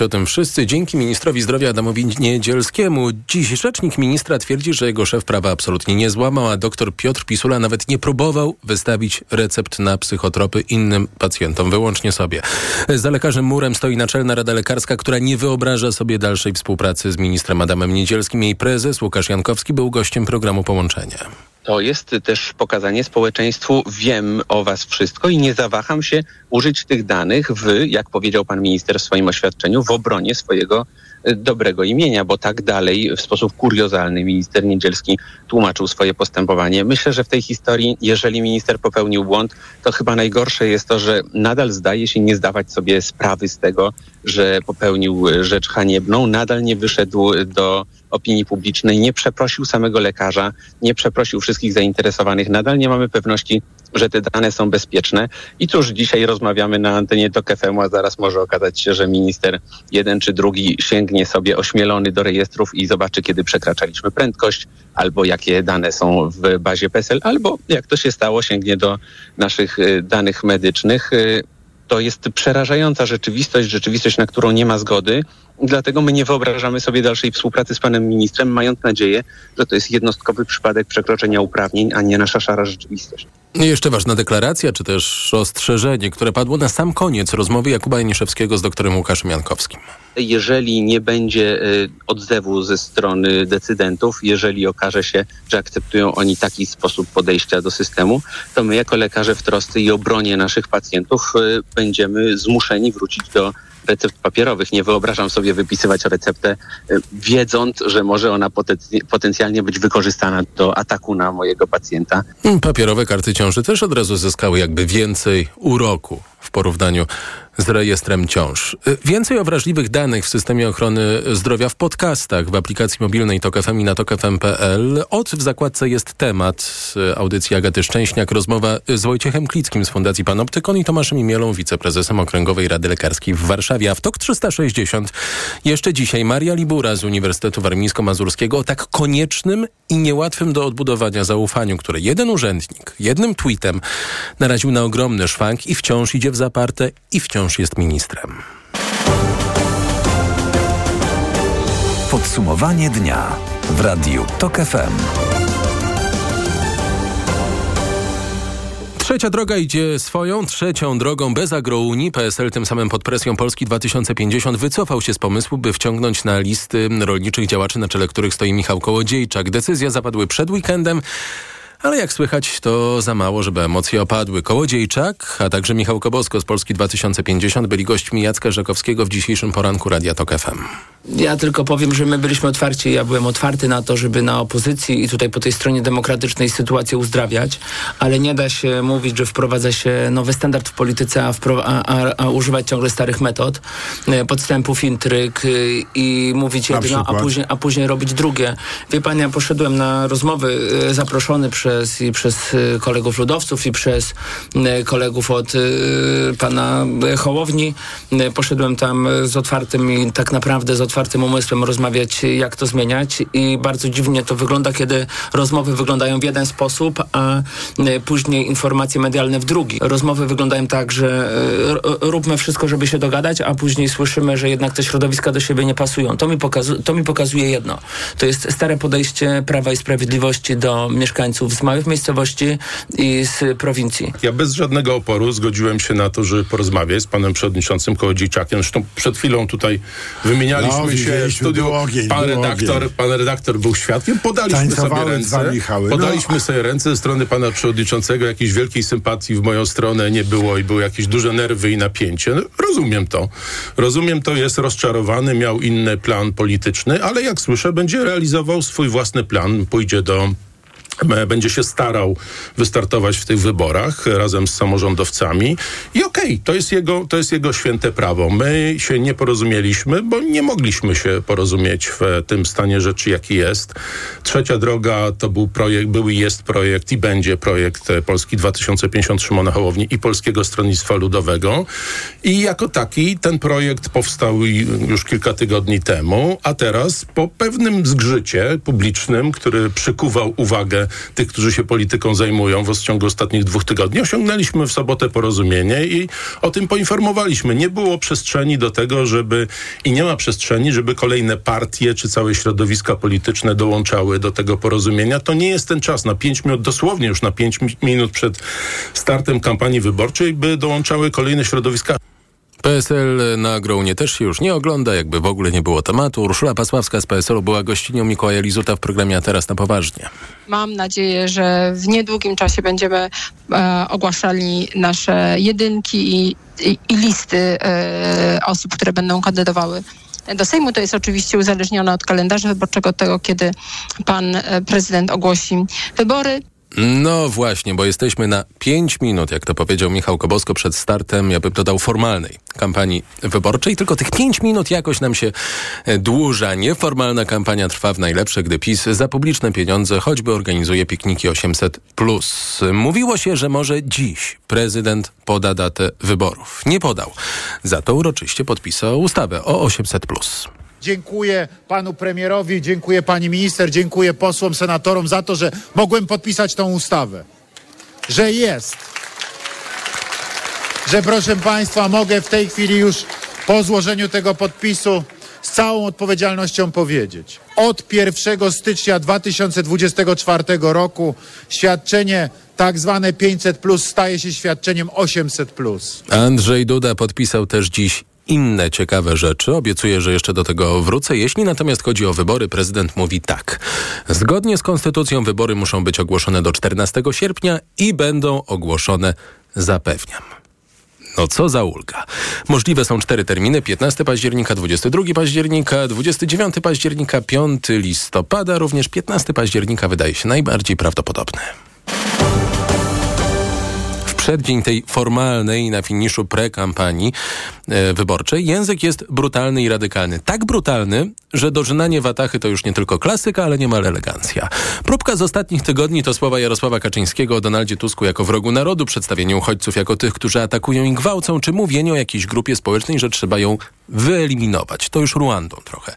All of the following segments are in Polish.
o tym wszyscy dzięki ministrowi zdrowia Adamowi Niedzielskiemu. Dziś rzecznik ministra twierdzi, że jego szef prawa absolutnie nie złamał, a dr Piotr Pisula nawet nie próbował wystawić recept na psychotropy innym pacjentom, wyłącznie sobie. Za lekarzem murem stoi Naczelna Rada Lekarska, która nie wyobraża sobie dalszej współpracy z ministrem Adamem Niedzielskim. Jej prezes Łukasz Jankowski był gościem programu Połączenie. To jest też pokazanie społeczeństwu, wiem o was wszystko i nie zawaham się użyć tych danych w, jak powiedział pan minister w swoim oświadczeniu, w obronie swojego e, dobrego imienia, bo tak dalej w sposób kuriozalny minister Niedzielski tłumaczył swoje postępowanie. Myślę, że w tej historii, jeżeli minister popełnił błąd, to chyba najgorsze jest to, że nadal zdaje się nie zdawać sobie sprawy z tego, że popełnił rzecz haniebną, nadal nie wyszedł do opinii publicznej, nie przeprosił samego lekarza, nie przeprosił wszystkich zainteresowanych. Nadal nie mamy pewności, że te dane są bezpieczne. I cóż, dzisiaj rozmawiamy na antenie do FM, a zaraz może okazać się, że minister jeden czy drugi sięgnie sobie ośmielony do rejestrów i zobaczy, kiedy przekraczaliśmy prędkość, albo jakie dane są w bazie PESEL, albo jak to się stało, sięgnie do naszych y, danych medycznych. Y, to jest przerażająca rzeczywistość, rzeczywistość, na którą nie ma zgody. Dlatego my nie wyobrażamy sobie dalszej współpracy z panem ministrem, mając nadzieję, że to jest jednostkowy przypadek przekroczenia uprawnień, a nie nasza szara rzeczywistość. I jeszcze ważna deklaracja, czy też ostrzeżenie, które padło na sam koniec rozmowy Jakuba Janiszewskiego z doktorem Łukaszem Jankowskim. Jeżeli nie będzie y, odzewu ze strony decydentów, jeżeli okaże się, że akceptują oni taki sposób podejścia do systemu, to my jako lekarze w trosce i obronie naszych pacjentów y, będziemy zmuszeni wrócić do recept papierowych. Nie wyobrażam sobie wypisywać receptę, y, wiedząc, że może ona potencjalnie być wykorzystana do ataku na mojego pacjenta. Papierowe karty ciąży też od razu zyskały jakby więcej uroku w porównaniu z rejestrem ciąż. Więcej o wrażliwych danych w systemie ochrony zdrowia w podcastach w aplikacji mobilnej TOK i na tokfm.pl. Od w zakładce jest temat audycji Agaty Szczęśniak, rozmowa z Wojciechem Klickim z Fundacji Panoptykon i Tomaszem Imielą, wiceprezesem Okręgowej Rady Lekarskiej w Warszawie. A w TOK 360 jeszcze dzisiaj Maria Libura z Uniwersytetu Warmińsko-Mazurskiego o tak koniecznym i niełatwym do odbudowania zaufaniu, które jeden urzędnik jednym tweetem naraził na ogromny szwank i wciąż idzie w zaparte i wciąż jest ministrem. Podsumowanie dnia w Radiu TOK FM. Trzecia droga idzie swoją, trzecią drogą bez agrounii. PSL tym samym pod presją Polski 2050 wycofał się z pomysłu, by wciągnąć na listy rolniczych działaczy, na czele których stoi Michał Kołodziejczak. Decyzja zapadły przed weekendem. Ale jak słychać, to za mało, żeby emocje opadły. Kołodziejczak, a także Michał Kobosko z Polski 2050 byli gośćmi Jacka Rzekowskiego w dzisiejszym poranku Radia Tok FM. Ja tylko powiem, że my byliśmy otwarci, ja byłem otwarty na to, żeby na opozycji i tutaj po tej stronie demokratycznej sytuację uzdrawiać, ale nie da się mówić, że wprowadza się nowy standard w polityce, a, a, a, a używać ciągle starych metod, e, podstępów, intryg y, i mówić jedno, a później, a później robić drugie. Wie pan, ja poszedłem na rozmowy y, zaproszony przez, i przez y, kolegów ludowców i przez kolegów od pana Hołowni. Poszedłem tam z otwartym i tak naprawdę z otwartym umysłem rozmawiać, jak to zmieniać i bardzo dziwnie to wygląda, kiedy rozmowy wyglądają w jeden sposób, a później informacje medialne w drugi. Rozmowy wyglądają tak, że róbmy wszystko, żeby się dogadać, a później słyszymy, że jednak te środowiska do siebie nie pasują. To mi, pokazu to mi pokazuje jedno. To jest stare podejście Prawa i Sprawiedliwości do mieszkańców z małych miejscowości i z prowincji. Ja bez żadnego oporu zgodziłem się na to, żeby porozmawiać z panem przewodniczącym Kołodziejczakiem. Zresztą przed chwilą tutaj wymienialiśmy no, się w studiu. Ogień, pan, redaktor, pan redaktor był świadkiem. Podaliśmy sobie ręce. Michały, no. podaliśmy sobie ręce ze strony pana przewodniczącego. Jakiejś wielkiej sympatii w moją stronę nie było i były jakieś duże nerwy i napięcie. No, rozumiem to. Rozumiem to, jest rozczarowany, miał inny plan polityczny, ale jak słyszę, będzie realizował swój własny plan. Pójdzie do będzie się starał wystartować w tych wyborach razem z samorządowcami. I okej, okay, to, jest jego, to jest jego święte prawo. My się nie porozumieliśmy, bo nie mogliśmy się porozumieć w tym stanie rzeczy, jaki jest. Trzecia droga to był projekt, był i jest projekt i będzie projekt Polski 2050 Szymona Hołowni i Polskiego Stronnictwa Ludowego. I jako taki ten projekt powstał już kilka tygodni temu, a teraz po pewnym zgrzycie publicznym, który przykuwał uwagę tych, którzy się polityką zajmują w ciągu ostatnich dwóch tygodni. Osiągnęliśmy w sobotę porozumienie i o tym poinformowaliśmy. Nie było przestrzeni do tego, żeby i nie ma przestrzeni, żeby kolejne partie czy całe środowiska polityczne dołączały do tego porozumienia. To nie jest ten czas na pięć minut, dosłownie już na pięć minut przed startem kampanii wyborczej, by dołączały kolejne środowiska. PSL na Grołnie też się już nie ogląda, jakby w ogóle nie było tematu. Urszula Pasławska z PSL-u była gościnią Mikołaja Lizuta w programie A Teraz na Poważnie. Mam nadzieję, że w niedługim czasie będziemy e, ogłaszali nasze jedynki i, i, i listy e, osób, które będą kandydowały do Sejmu. To jest oczywiście uzależnione od kalendarza wyborczego, tego, kiedy pan e, prezydent ogłosi wybory. No właśnie, bo jesteśmy na 5 minut, jak to powiedział Michał Kobosko przed startem, ja bym dodał formalnej kampanii wyborczej. Tylko tych 5 minut jakoś nam się e, dłuża. Nieformalna kampania trwa w najlepsze, gdy PiS za publiczne pieniądze choćby organizuje pikniki 800. Mówiło się, że może dziś prezydent poda datę wyborów. Nie podał. Za to uroczyście podpisał ustawę o 800. Dziękuję panu premierowi, dziękuję pani minister, dziękuję posłom, senatorom za to, że mogłem podpisać tą ustawę. Że jest. Że proszę państwa, mogę w tej chwili już po złożeniu tego podpisu z całą odpowiedzialnością powiedzieć. Od 1 stycznia 2024 roku świadczenie tak zwane 500 plus staje się świadczeniem 800 plus. Andrzej Duda podpisał też dziś inne ciekawe rzeczy. Obiecuję, że jeszcze do tego wrócę. Jeśli natomiast chodzi o wybory, prezydent mówi tak. Zgodnie z konstytucją wybory muszą być ogłoszone do 14 sierpnia i będą ogłoszone, zapewniam. No co za ulga. Możliwe są cztery terminy: 15 października, 22 października, 29 października, 5 listopada. Również 15 października wydaje się najbardziej prawdopodobny przeddzień tej formalnej na finiszu pre-kampanii e, wyborczej język jest brutalny i radykalny. Tak brutalny, że dożynanie watachy to już nie tylko klasyka, ale niemal elegancja. Próbka z ostatnich tygodni to słowa Jarosława Kaczyńskiego o Donaldzie Tusku jako wrogu narodu, przedstawienie uchodźców jako tych, którzy atakują i gwałcą, czy mówienie o jakiejś grupie społecznej, że trzeba ją wyeliminować. To już Ruandą trochę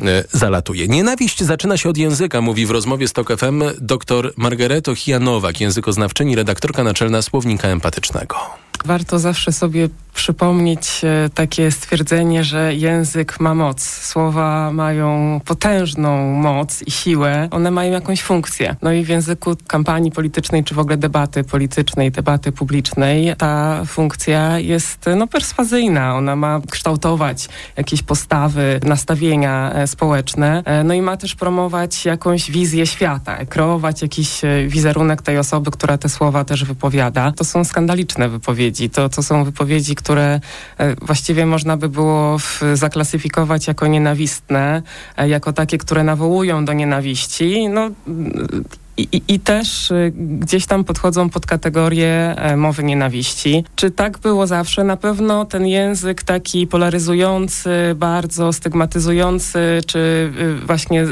e, zalatuje. Nienawiść zaczyna się od języka, mówi w rozmowie z TOK FM dr Margareto Hijanowak, językoznawczyni, redaktorka naczelna Słownika Empatycznego. Warto zawsze sobie przypomnieć e, takie stwierdzenie, że język ma moc. Słowa mają potężną moc i siłę. One mają jakąś funkcję. No i w języku kampanii politycznej, czy w ogóle debaty politycznej, debaty publicznej, ta funkcja jest no, perswazyjna. Ona ma kształtować jakieś postawy, nastawienia e, społeczne. E, no i ma też promować jakąś wizję świata, kreować jakiś wizerunek tej osoby, która te słowa też wypowiada. To są skandaliczne wypowiedzi. To, to są wypowiedzi, które e, właściwie można by było zaklasyfikować jako nienawistne, e, jako takie, które nawołują do nienawiści. No, i, I, też y, gdzieś tam podchodzą pod kategorię e, mowy nienawiści. Czy tak było zawsze? Na pewno ten język taki polaryzujący, bardzo stygmatyzujący, czy y, właśnie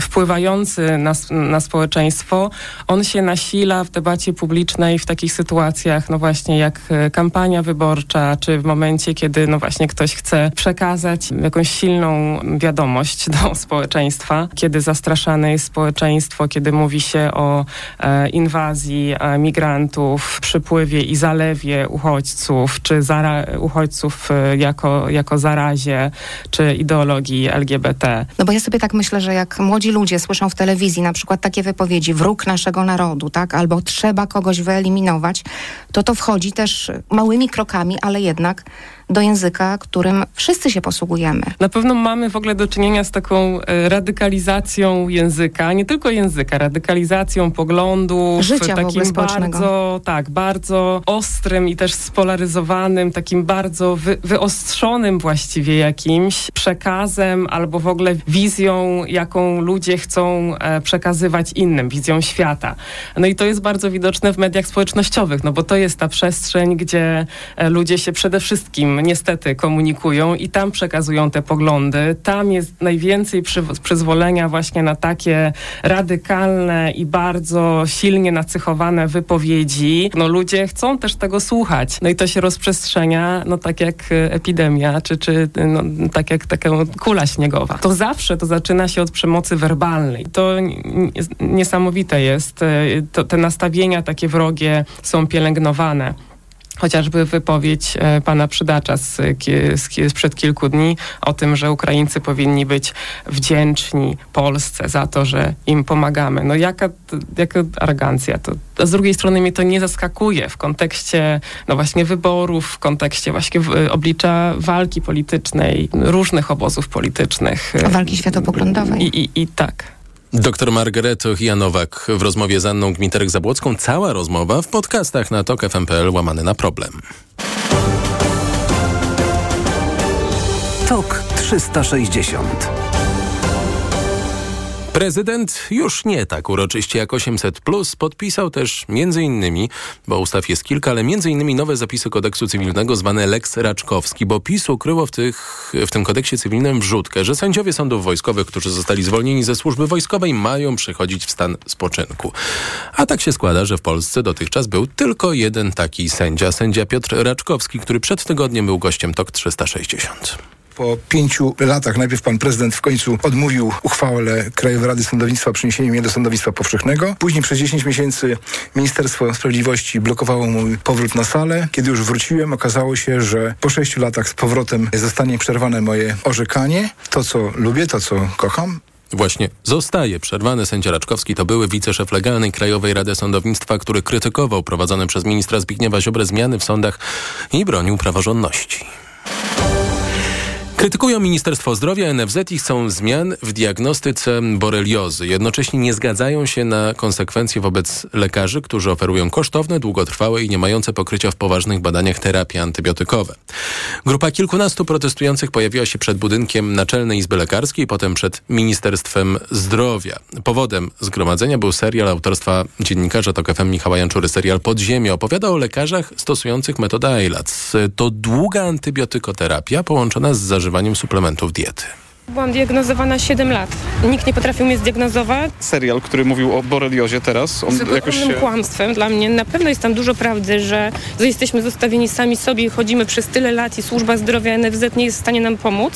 wpływający na, na społeczeństwo, on się nasila w debacie publicznej w takich sytuacjach, no właśnie jak e, kampania wyborcza, czy w momencie, kiedy no właśnie ktoś chce przekazać jakąś silną wiadomość do społeczeństwa, kiedy zastraszane jest społeczeństwo, kiedy mówi się o e, inwazji e, migrantów, przypływie i zalewie uchodźców, czy zara- uchodźców e, jako, jako zarazie, czy ideologii LGBT. No bo ja sobie tak myślę, że jak młodzi ludzie słyszą w telewizji na przykład takie wypowiedzi, wróg naszego narodu, tak, albo trzeba kogoś wyeliminować, to to wchodzi też małymi krokami, ale jednak do języka, którym wszyscy się posługujemy. Na pewno mamy w ogóle do czynienia z taką e, radykalizacją języka, nie tylko języka, radykalizacją poglądów, Życia takim bardzo, tak, bardzo ostrym i też spolaryzowanym, takim bardzo wy, wyostrzonym właściwie jakimś przekazem albo w ogóle wizją, jaką ludzie chcą e, przekazywać innym, wizją świata. No i to jest bardzo widoczne w mediach społecznościowych, no bo to jest ta przestrzeń, gdzie e, ludzie się przede wszystkim niestety komunikują i tam przekazują te poglądy. Tam jest najwięcej przy, przyzwolenia właśnie na takie radykalne i bardzo silnie nacechowane wypowiedzi. No ludzie chcą też tego słuchać. No i to się rozprzestrzenia, no tak jak epidemia, czy, czy no, tak jak taka kula śniegowa. To zawsze to zaczyna się od przemocy werbalnej. To niesamowite jest. E, to, te nastawienia takie wrogie są pielęgnowane chociażby wypowiedź e, pana przydacza z, z, sprzed kilku dni o tym, że Ukraińcy powinni być wdzięczni Polsce za to, że im pomagamy. No jaka, jaka arogancja. To, z drugiej strony mnie to nie zaskakuje w kontekście no właśnie wyborów, w kontekście właśnie oblicza walki politycznej, różnych obozów politycznych. Walki światopoglądowej. I, i, i tak. Doktor Margaret Janowak w rozmowie z Anną Gmiterek-Zabłocką. Cała rozmowa w podcastach na tok.fm.pl łamany na problem. Tok 360 Prezydent już nie tak uroczyście jak 800 plus podpisał też między innymi, bo ustaw jest kilka, ale między innymi nowe zapisy kodeksu cywilnego zwane Lex Raczkowski, bo PiS ukryło w, tych, w tym kodeksie cywilnym wrzutkę, że sędziowie sądów wojskowych, którzy zostali zwolnieni ze służby wojskowej mają przechodzić w stan spoczynku. A tak się składa, że w Polsce dotychczas był tylko jeden taki sędzia, sędzia Piotr Raczkowski, który przed tygodniem był gościem TOK 360. Po pięciu latach najpierw pan prezydent w końcu odmówił uchwałę Krajowej Rady Sądownictwa przeniesienie mnie do sądownictwa powszechnego. Później przez 10 miesięcy Ministerstwo Sprawiedliwości blokowało mój powrót na salę. Kiedy już wróciłem, okazało się, że po sześciu latach z powrotem zostanie przerwane moje orzekanie. To, co lubię, to, co kocham. Właśnie zostaje przerwany sędzia Raczkowski. To były wiceszef legalnej Krajowej Rady Sądownictwa, który krytykował prowadzone przez ministra Zbigniewa Ziobrę zmiany w sądach i bronił praworządności. Krytykują Ministerstwo Zdrowia, NFZ i chcą zmian w diagnostyce boreliozy. Jednocześnie nie zgadzają się na konsekwencje wobec lekarzy, którzy oferują kosztowne, długotrwałe i nie mające pokrycia w poważnych badaniach terapie antybiotykowe. Grupa kilkunastu protestujących pojawiła się przed budynkiem Naczelnej Izby Lekarskiej, potem przed Ministerstwem Zdrowia. Powodem zgromadzenia był serial autorstwa dziennikarza TOK Michała Janczury, serial Podziemie. Opowiada o lekarzach stosujących metodę AILAC. To długa antybiotykoterapia połączona z zażywaniem zażywaniem suplementów diety. Byłam diagnozowana 7 lat. Nikt nie potrafił mnie zdiagnozować. Serial, który mówił o boreliozie teraz, on Z jakoś się... kłamstwem dla mnie. Na pewno jest tam dużo prawdy, że jesteśmy zostawieni sami sobie i chodzimy przez tyle lat i służba zdrowia NFZ nie jest w stanie nam pomóc.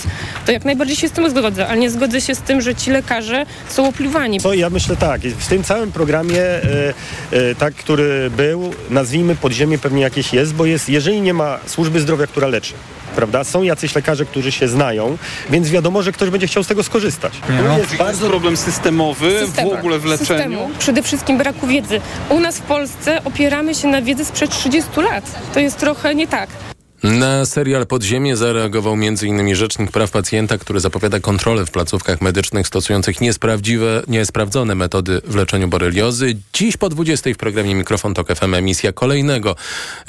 To jak najbardziej się z tym zgodzę, ale nie zgodzę się z tym, że ci lekarze są opluwani. To ja myślę tak, w tym całym programie, e, e, tak, który był, nazwijmy podziemie pewnie jakieś jest, bo jest, jeżeli nie ma służby zdrowia, która leczy, prawda? Są jacyś lekarze, którzy się znają, więc wiadomo, że ktoś będzie chciał z tego skorzystać. No. Jest bardzo problem systemowy Systema. w ogóle w leczeniu. Systemu. Przede wszystkim braku wiedzy. U nas w Polsce opieramy się na wiedzy sprzed 30 lat. To jest trochę nie tak. Na serial Podziemie zareagował m.in. Rzecznik Praw Pacjenta, który zapowiada kontrolę w placówkach medycznych stosujących niesprawdziwe, niesprawdzone metody w leczeniu boreliozy. Dziś po 20 w programie Mikrofon Tok FM emisja kolejnego,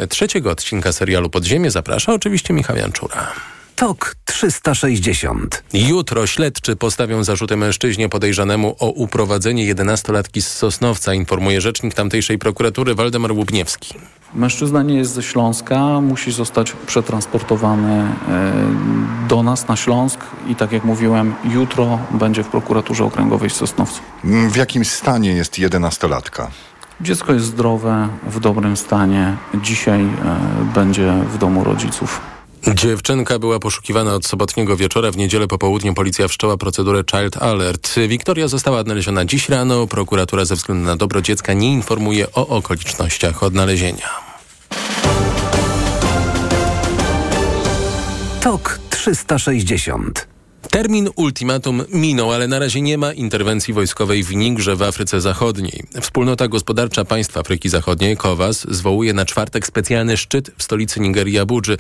trzeciego odcinka serialu Podziemie. Zaprasza oczywiście Michał Janczura. TOK 360. Jutro śledczy postawią zarzuty mężczyźnie podejrzanemu o uprowadzenie 11-latki z Sosnowca, informuje rzecznik tamtejszej prokuratury Waldemar Łubniewski. Mężczyzna nie jest ze Śląska, musi zostać przetransportowany e, do nas na Śląsk i tak jak mówiłem, jutro będzie w prokuraturze okręgowej w Sosnowcu. W jakim stanie jest 11-latka? Dziecko jest zdrowe, w dobrym stanie. Dzisiaj e, będzie w domu rodziców. Dziewczynka była poszukiwana od sobotniego wieczora. W niedzielę po południu policja wszczęła procedurę Child Alert. Wiktoria została odnaleziona dziś rano. Prokuratura ze względu na dobro dziecka nie informuje o okolicznościach odnalezienia. TOK 360 Termin ultimatum minął, ale na razie nie ma interwencji wojskowej w Nigrze w Afryce Zachodniej. Wspólnota Gospodarcza Państw Afryki Zachodniej, COWAS, zwołuje na czwartek specjalny szczyt w stolicy Nigerii Abudży,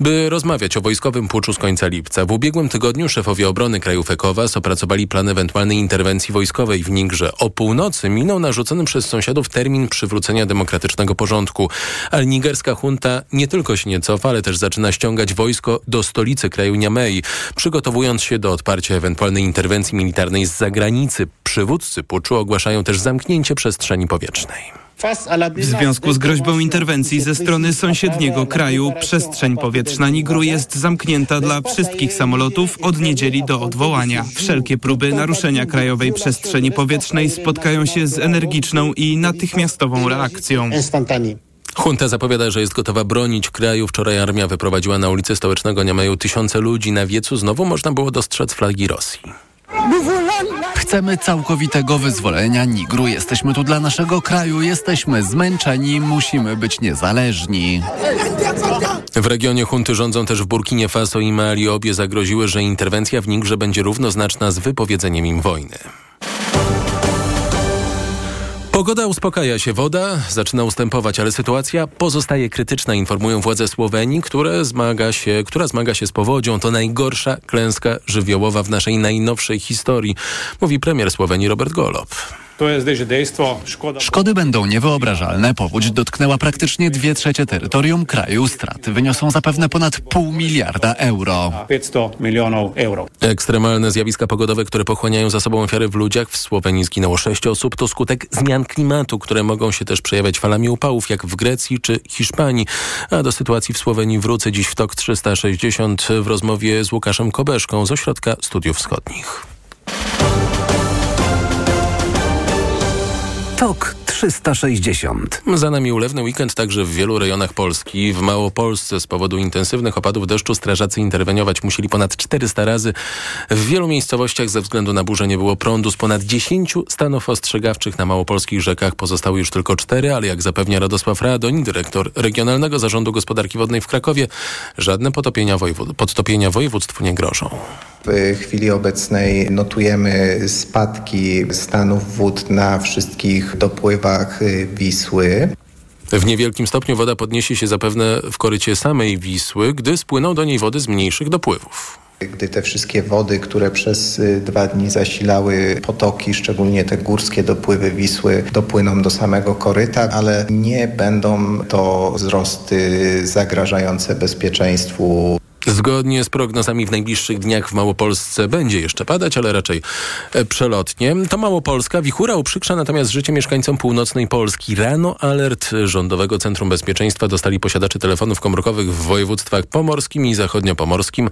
by rozmawiać o wojskowym puczu z końca lipca. W ubiegłym tygodniu szefowie obrony krajów ECOWAS opracowali plan ewentualnej interwencji wojskowej w Nigrze. O północy minął narzucony przez sąsiadów termin przywrócenia demokratycznego porządku. Ale nigerska junta nie tylko się nie cofa, ale też zaczyna ściągać wojsko do stolicy kraju Niamey, przygotowując się się do odparcia ewentualnej interwencji militarnej z zagranicy. Przywódcy puczu ogłaszają też zamknięcie przestrzeni powietrznej. W związku z groźbą interwencji ze strony sąsiedniego kraju przestrzeń powietrzna Nigru jest zamknięta dla wszystkich samolotów od niedzieli do odwołania. Wszelkie próby naruszenia krajowej przestrzeni powietrznej spotkają się z energiczną i natychmiastową reakcją. Junta zapowiada, że jest gotowa bronić kraju. Wczoraj armia wyprowadziła na ulicę stołecznego Niamaju tysiące ludzi. Na wiecu znowu można było dostrzec flagi Rosji. Chcemy całkowitego wyzwolenia Nigru. Jesteśmy tu dla naszego kraju, jesteśmy zmęczeni, musimy być niezależni. W regionie hunty rządzą też w Burkinie Faso i Mali. Obie zagroziły, że interwencja w Nigrze będzie równoznaczna z wypowiedzeniem im wojny. Pogoda uspokaja się, woda zaczyna ustępować, ale sytuacja pozostaje krytyczna, informują władze Słowenii, które zmaga się, która zmaga się z powodzią. To najgorsza klęska żywiołowa w naszej najnowszej historii, mówi premier Słowenii Robert Golob. To jest Szkody będą niewyobrażalne. Powódź dotknęła praktycznie dwie trzecie terytorium kraju. Straty wyniosą zapewne ponad pół miliarda euro. 500 milionów euro. Ekstremalne zjawiska pogodowe, które pochłaniają za sobą ofiary w ludziach. W Słowenii zginęło sześć osób. To skutek zmian klimatu, które mogą się też przejawiać falami upałów, jak w Grecji czy Hiszpanii. A do sytuacji w Słowenii wrócę dziś w TOK 360 w rozmowie z Łukaszem Kobeszką z Ośrodka Studiów Wschodnich. TOK 360. Za nami ulewny weekend także w wielu rejonach Polski. W Małopolsce z powodu intensywnych opadów deszczu strażacy interweniować musieli ponad 400 razy. W wielu miejscowościach ze względu na burzę nie było prądu. Z ponad 10 stanów ostrzegawczych na małopolskich rzekach pozostały już tylko cztery, ale jak zapewnia Radosław Radoń, dyrektor Regionalnego Zarządu Gospodarki Wodnej w Krakowie, żadne potopienia wojewód podtopienia województwu nie grożą. W chwili obecnej notujemy spadki stanów wód na wszystkich dopływach Wisły. W niewielkim stopniu woda podniesie się zapewne w korycie samej Wisły, gdy spłyną do niej wody z mniejszych dopływów. Gdy te wszystkie wody, które przez y, dwa dni zasilały potoki, szczególnie te górskie dopływy Wisły, dopłyną do samego koryta, ale nie będą to wzrosty zagrażające bezpieczeństwu Zgodnie z prognozami w najbliższych dniach w Małopolsce będzie jeszcze padać, ale raczej e, przelotnie. To Małopolska. Wichura uprzykrza natomiast życie mieszkańcom północnej Polski. Rano alert Rządowego Centrum Bezpieczeństwa dostali posiadacze telefonów komórkowych w województwach pomorskim i zachodniopomorskim.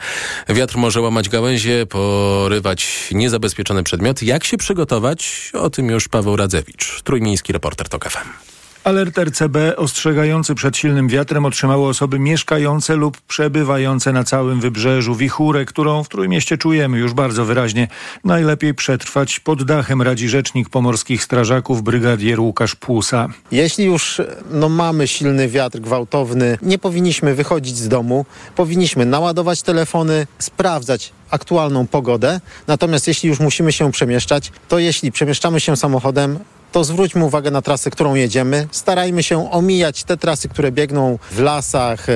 Wiatr może łamać gałęzie, porywać niezabezpieczone przedmioty. Jak się przygotować? O tym już Paweł Radzewicz, trójmiejski reporter TOK FM. Alert RCB ostrzegający przed silnym wiatrem otrzymały osoby mieszkające lub przebywające na całym wybrzeżu. Wichurę, którą w Trójmieście czujemy już bardzo wyraźnie. Najlepiej przetrwać pod dachem, radzi rzecznik pomorskich strażaków, brygadier Łukasz Płusa. Jeśli już no, mamy silny wiatr gwałtowny, nie powinniśmy wychodzić z domu. Powinniśmy naładować telefony, sprawdzać aktualną pogodę. Natomiast jeśli już musimy się przemieszczać, to jeśli przemieszczamy się samochodem, to zwróćmy uwagę na trasę, którą jedziemy. Starajmy się omijać te trasy, które biegną w lasach e,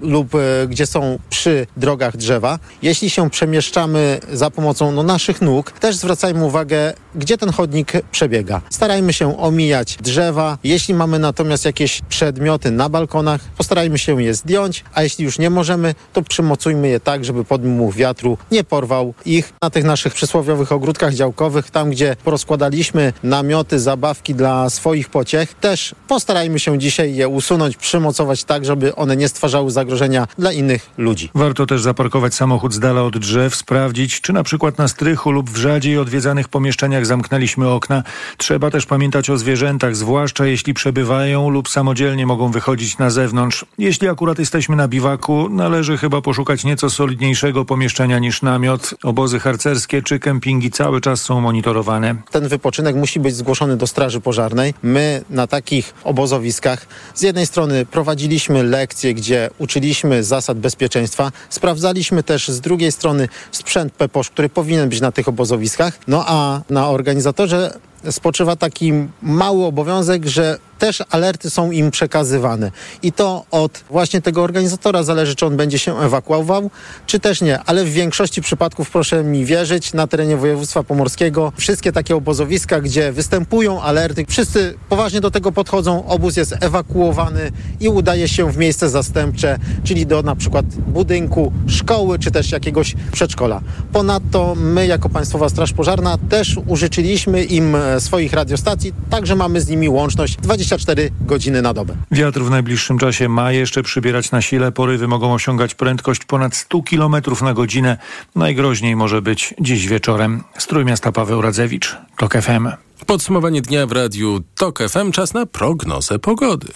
lub e, gdzie są przy drogach drzewa. Jeśli się przemieszczamy za pomocą no, naszych nóg, też zwracajmy uwagę, gdzie ten chodnik przebiega. Starajmy się omijać drzewa. Jeśli mamy natomiast jakieś przedmioty na balkonach, postarajmy się je zdjąć, a jeśli już nie możemy, to przymocujmy je tak, żeby podmuch wiatru nie porwał ich na tych naszych przysłowiowych ogródkach działkowych, tam gdzie porozkładaliśmy namioty, zabawki dla swoich pociech. Też postarajmy się dzisiaj je usunąć, przymocować tak, żeby one nie stwarzały zagrożenia dla innych ludzi. Warto też zaparkować samochód z dala od drzew, sprawdzić, czy na przykład na strychu lub w rzadziej odwiedzanych pomieszczeniach zamknęliśmy okna. Trzeba też pamiętać o zwierzętach, zwłaszcza jeśli przebywają lub samodzielnie mogą wychodzić na zewnątrz. Jeśli akurat jesteśmy na biwaku, należy chyba poszukać nieco solidniejszego pomieszczenia niż namiot. Obozy harcerskie czy kempingi cały czas są monitorowane. Ten wypoczynek musi być zgłoszony do Straży Pożarnej. My na takich obozowiskach z jednej strony prowadziliśmy lekcje, gdzie uczyliśmy zasad bezpieczeństwa, sprawdzaliśmy też z drugiej strony sprzęt PEPOSZ, który powinien być na tych obozowiskach, no a na organizatorze spoczywa taki mały obowiązek, że też alerty są im przekazywane. I to od właśnie tego organizatora zależy, czy on będzie się ewakuował, czy też nie. Ale w większości przypadków, proszę mi wierzyć, na terenie województwa pomorskiego wszystkie takie obozowiska, gdzie występują alerty, wszyscy poważnie do tego podchodzą, obóz jest ewakuowany i udaje się w miejsce zastępcze, czyli do na przykład budynku, szkoły, czy też jakiegoś przedszkola. Ponadto my jako Państwowa Straż Pożarna też użyczyliśmy im swoich radiostacji, także mamy z nimi łączność 24 24 godziny na dobę. Wiatr w najbliższym czasie ma jeszcze przybierać na sile. Porywy mogą osiągać prędkość ponad 100 km na godzinę. Najgroźniej może być dziś wieczorem. Strój miasta Paweł Radzewicz, TOK FM. Podsumowanie dnia w radiu TOK FM. Czas na prognozę pogody.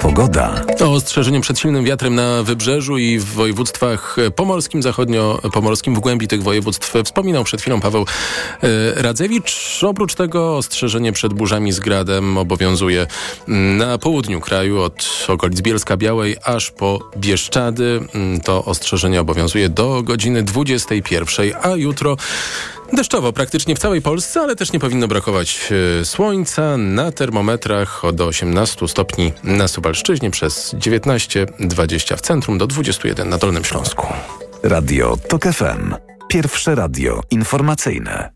Pogoda. To ostrzeżenie przed silnym wiatrem na wybrzeżu i w województwach pomorskim, zachodnio-pomorskim, w głębi tych województw wspominał przed chwilą Paweł e, Radzewicz. Oprócz tego ostrzeżenie przed burzami z gradem obowiązuje na południu kraju od okolic Bielska Białej aż po Bieszczady. To ostrzeżenie obowiązuje do godziny 21, a jutro Deszczowo praktycznie w całej Polsce, ale też nie powinno brakować e, słońca. Na termometrach od 18 stopni na Suwalszczyźnie przez 19-20 w centrum do 21 na Dolnym Śląsku. Radio TOK FM. Pierwsze radio informacyjne.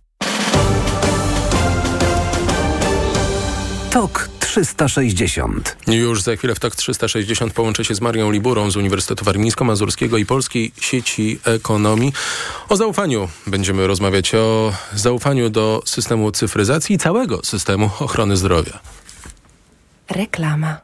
TOK 360. Już za chwilę w TOK 360 połączę się z Marią Liburą z Uniwersytetu Warmińsko-Mazurskiego i Polskiej Sieci Ekonomii. O zaufaniu będziemy rozmawiać, o zaufaniu do systemu cyfryzacji i całego systemu ochrony zdrowia. Reklama.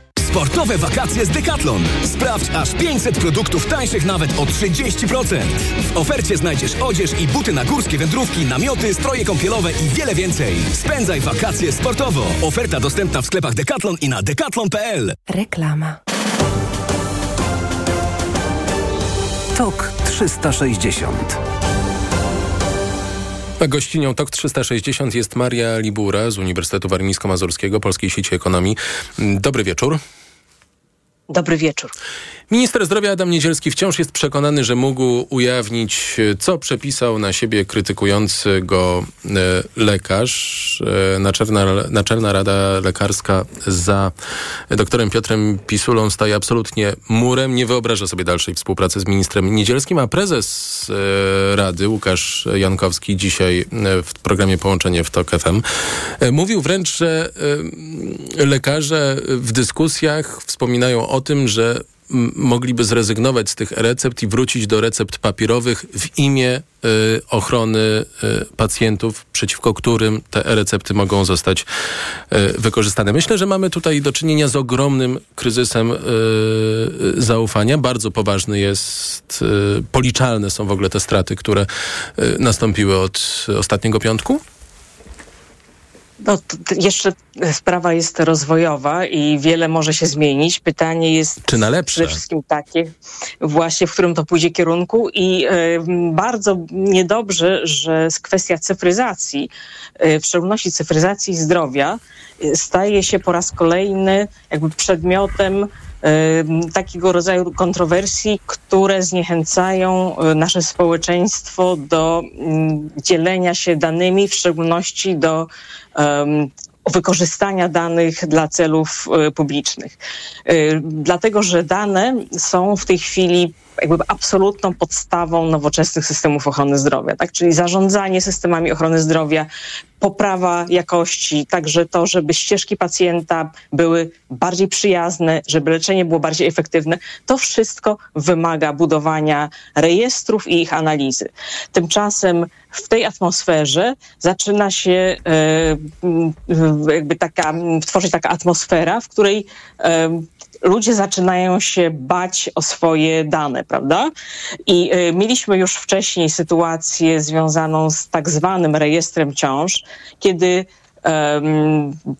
Sportowe wakacje z Decathlon. Sprawdź aż 500 produktów tańszych nawet o 30%. W ofercie znajdziesz odzież i buty na górskie wędrówki, namioty, stroje kąpielowe i wiele więcej. Spędzaj wakacje sportowo. Oferta dostępna w sklepach Decathlon i na decathlon.pl. Reklama. TOK 360. A gościnią TOK 360 jest Maria Libura z Uniwersytetu Warmińsko-Mazurskiego, Polskiej Sieci Ekonomii. Dobry wieczór. Dobry wieczór. Minister zdrowia Adam Niedzielski wciąż jest przekonany, że mógł ujawnić, co przepisał na siebie krytykujący go e, lekarz. E, naczelna, Naczelna Rada Lekarska za doktorem Piotrem Pisulą staje absolutnie murem. Nie wyobraża sobie dalszej współpracy z ministrem Niedzielskim, a prezes e, Rady Łukasz Jankowski dzisiaj w programie Połączenie w TOK FM mówił wręcz, że lekarze w dyskusjach wspominają o tym, że mogliby zrezygnować z tych recept i wrócić do recept papierowych w imię y, ochrony y, pacjentów, przeciwko którym te recepty mogą zostać y, wykorzystane. Myślę, że mamy tutaj do czynienia z ogromnym kryzysem zaufania. Bardzo poważny jest, policzalne są w ogóle te straty, które nastąpiły od ostatniego piątku. No, jeszcze sprawa jest rozwojowa i wiele może się zmienić. Pytanie jest Czy na lepsze? przede wszystkim takie właśnie, w którym to pójdzie kierunku i y, bardzo niedobrze, że kwestia cyfryzacji, y, w szczególności cyfryzacji zdrowia, y, staje się po raz kolejny jakby przedmiotem takiego rodzaju kontrowersji, które zniechęcają nasze społeczeństwo do dzielenia się danymi, w szczególności do wykorzystania danych dla celów publicznych. Dlatego, że dane są w tej chwili jakby absolutną podstawą nowoczesnych systemów ochrony zdrowia, tak? Czyli zarządzanie systemami ochrony zdrowia, poprawa jakości, także to, żeby ścieżki pacjenta były bardziej przyjazne, żeby leczenie było bardziej efektywne, to wszystko wymaga budowania rejestrów i ich analizy. Tymczasem w tej atmosferze zaczyna się e, jakby taka, tworzyć taka atmosfera, w której e, ludzie zaczynają się bać o swoje dane, prawda? I y, mieliśmy już wcześniej sytuację związaną z tak zwanym rejestrem ciąż, kiedy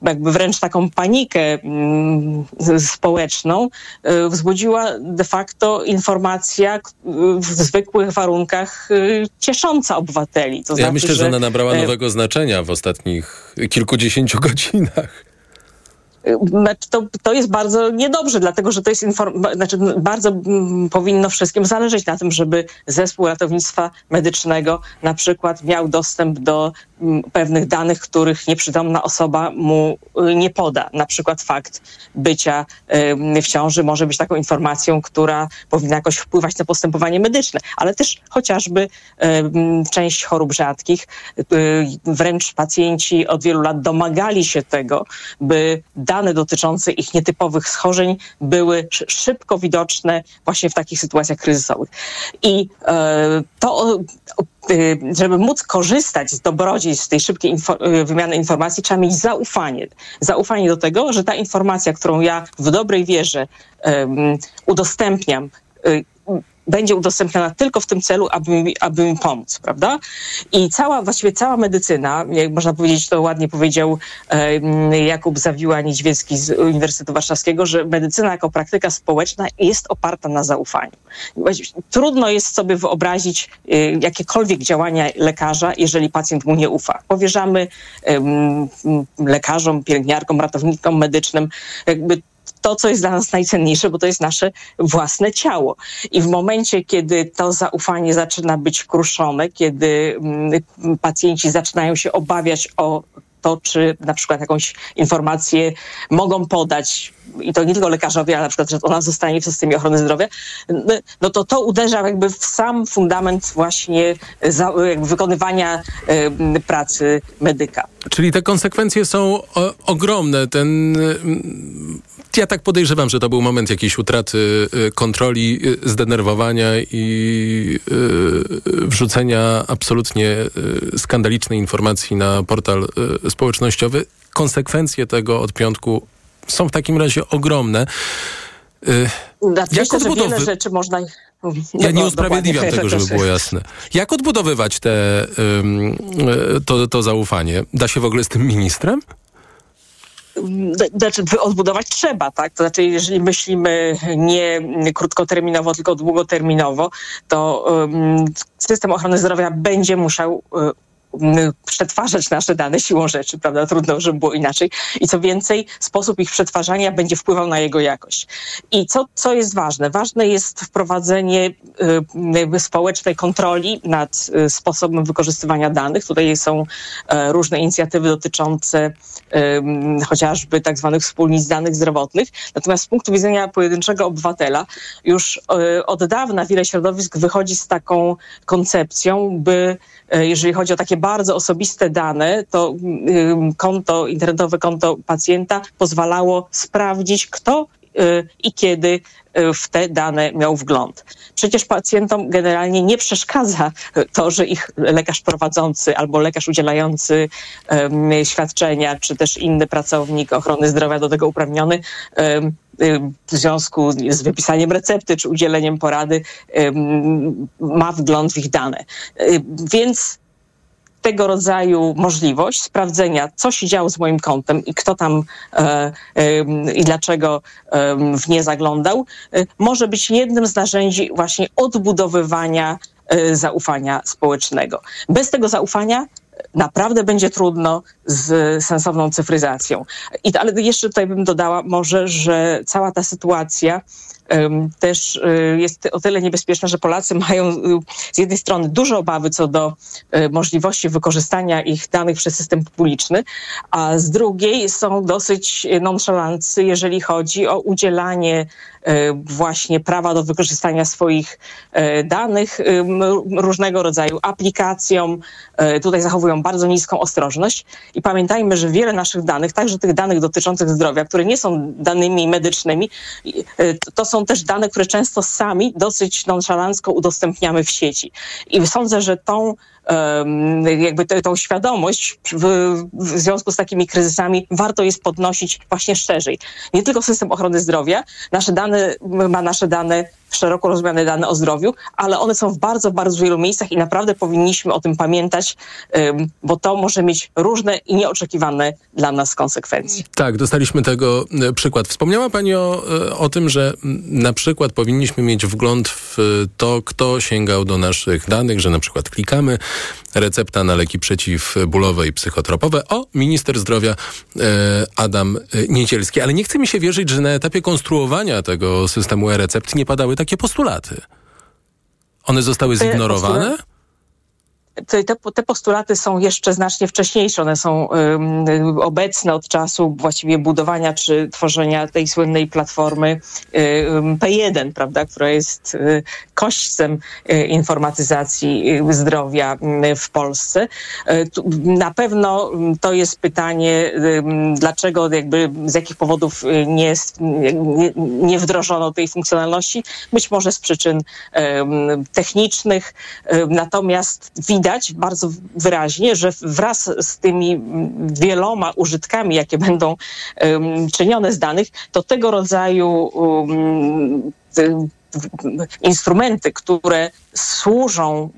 jakby wręcz taką panikę społeczną y, wzbudziła de facto informacja w zwykłych warunkach y, ciesząca obywateli. To ja znaczy, myślę, że, że ona nabrała e, nowego znaczenia w ostatnich kilkudziesięciu godzinach. Znaczy, to, to jest bardzo niedobrze, dlatego że to jest inform- znaczy bardzo powinno wszystkim zależeć na tym, żeby zespół ratownictwa medycznego na przykład miał dostęp do pewnych danych, których nieprzytomna osoba mu y, nie poda. Na przykład fakt bycia y, w ciąży może być taką informacją, która powinna jakoś wpływać na postępowanie medyczne, ale też chociażby y, część chorób rzadkich, wręcz pacjenci od wielu lat domagali się tego, by dane dotyczące ich nietypowych schorzeń były szybko widoczne właśnie w takich sytuacjach kryzysowych. I e, to, e, żeby móc korzystać z dobrodziejstw tej szybkiej e, wymiany informacji, trzeba mieć zaufanie. Zaufanie do tego, że ta informacja, którą ja w dobrej wierze udostępniam, będzie udostępniana tylko w tym celu, aby mi, aby mi pomóc, prawda? I cała, właściwie cała medycyna, jak można powiedzieć, to ładnie powiedział Jakub Zawiła-Niedźwiecki z Uniwersytetu Warszawskiego, że medycyna jako praktyka społeczna jest oparta na zaufaniu. Trudno jest sobie wyobrazić e, jakiekolwiek działania lekarza, jeżeli pacjent mu nie ufa. Powierzamy lekarzom, pielęgniarkom, ratownikom medycznym jakby to, co jest dla nas najcenniejsze, bo to jest nasze własne ciało. I w momencie, kiedy to zaufanie zaczyna być kruszone, kiedy mm, pacjenci zaczynają się obawiać o to, czy na przykład jakąś informację mogą podać, i to nie tylko lekarzowie, ale na przykład, że ona zostanie w systemie ochrony zdrowia, no to to uderza jakby w sam fundament właśnie za, wykonywania y, pracy medyka. Czyli te konsekwencje są o, ogromne. Ten ja tak podejrzewam, że to był moment jakiejś utraty kontroli, zdenerwowania i wrzucenia absolutnie skandalicznej informacji na portal społecznościowy. Konsekwencje tego od piątku są w takim razie ogromne. Znaczy, Jak odbudowy... wiele rzeczy można... Ja nie usprawiedliwiam tego, żeby było jasne. Jak odbudowywać te, to, to zaufanie? Da się w ogóle z tym ministrem? znaczy odbudować trzeba, tak? To znaczy, jeżeli myślimy nie krótkoterminowo, tylko długoterminowo, to um, system ochrony zdrowia będzie musiał um, przetwarzać nasze dane siłą rzeczy, prawda? Trudno, żeby było inaczej. I co więcej, sposób ich przetwarzania będzie wpływał na jego jakość. I co, co jest ważne? Ważne jest wprowadzenie y, społecznej kontroli nad y, sposobem wykorzystywania danych. Tutaj są y, różne inicjatywy dotyczące chociażby tak zwanych wspólnic danych zdrowotnych. Natomiast z punktu widzenia pojedynczego obywatela już od dawna wiele środowisk wychodzi z taką koncepcją, by jeżeli chodzi o takie bardzo osobiste dane, to konto, internetowe konto pacjenta pozwalało sprawdzić, kto y, i kiedy y, w te dane miał wgląd. Przecież pacjentom generalnie nie przeszkadza to, że ich lekarz prowadzący albo lekarz udzielający um, świadczenia, czy też inny pracownik ochrony zdrowia do tego uprawniony um, w związku z wypisaniem recepty czy udzieleniem porady ma wgląd w ich dane. Więc tego rodzaju możliwość sprawdzenia, co się działo z moim kontem i kto tam e, e, i dlaczego e, w nie zaglądał, e, może być jednym z narzędzi właśnie odbudowywania e, zaufania społecznego. Bez tego zaufania naprawdę będzie trudno z sensowną cyfryzacją. I, ale jeszcze tutaj bym dodała może, że cała ta sytuacja też y, jest o tyle niebezpieczna, że Polacy mają y, z jednej strony duże obawy co do y, możliwości wykorzystania ich danych przez system publiczny, a z drugiej są dosyć nonchalancy, jeżeli chodzi o udzielanie właśnie prawa do wykorzystania swoich danych różnego rodzaju aplikacjom. Tutaj zachowują bardzo niską ostrożność i pamiętajmy, że wiele naszych danych, także tych danych dotyczących zdrowia, które nie są danymi medycznymi, to są też dane, które często sami dosyć nonszalancko udostępniamy w sieci. I sądzę, że tą jakby tą świadomość w, w, związku z takimi kryzysami warto jest podnosić właśnie szerzej. Nie tylko system ochrony zdrowia, nasze dane, ma nasze dane szeroko rozumiane dane o zdrowiu, ale one są w bardzo, bardzo wielu miejscach i naprawdę powinniśmy o tym pamiętać, bo to może mieć różne i nieoczekiwane dla nas konsekwencje. Tak, dostaliśmy tego e, przykład. Wspomniała Pani o, e, o tym, że na przykład powinniśmy mieć wgląd w to, kto sięgał do naszych danych, że na przykład klikamy recepta na leki przeciwbólowe i psychotropowe. O, minister zdrowia e, Adam Niecielski. Ale nie chce mi się wierzyć, że na etapie konstruowania tego systemu e-recept nie padały takie postulaty. One zostały zignorowane? Te, te, postulaty są jeszcze znacznie wcześniejsze. One są um, obecne od czasu właściwie budowania czy tworzenia tej słynnej platformy um, P1, prawda, która jest um, kośćcem y, informatyzacji y, zdrowia w Polsce. Na pewno to jest pytanie, dlaczego jakby z jakich powodów nie, nie wdrożono tej funkcjonalności. Być może z przyczyn technicznych. Natomiast widać, widać bardzo wyraźnie, że wraz z tymi wieloma użytkami, jakie będą um, czynione z danych, to tego rodzaju um, instrumenty, które służą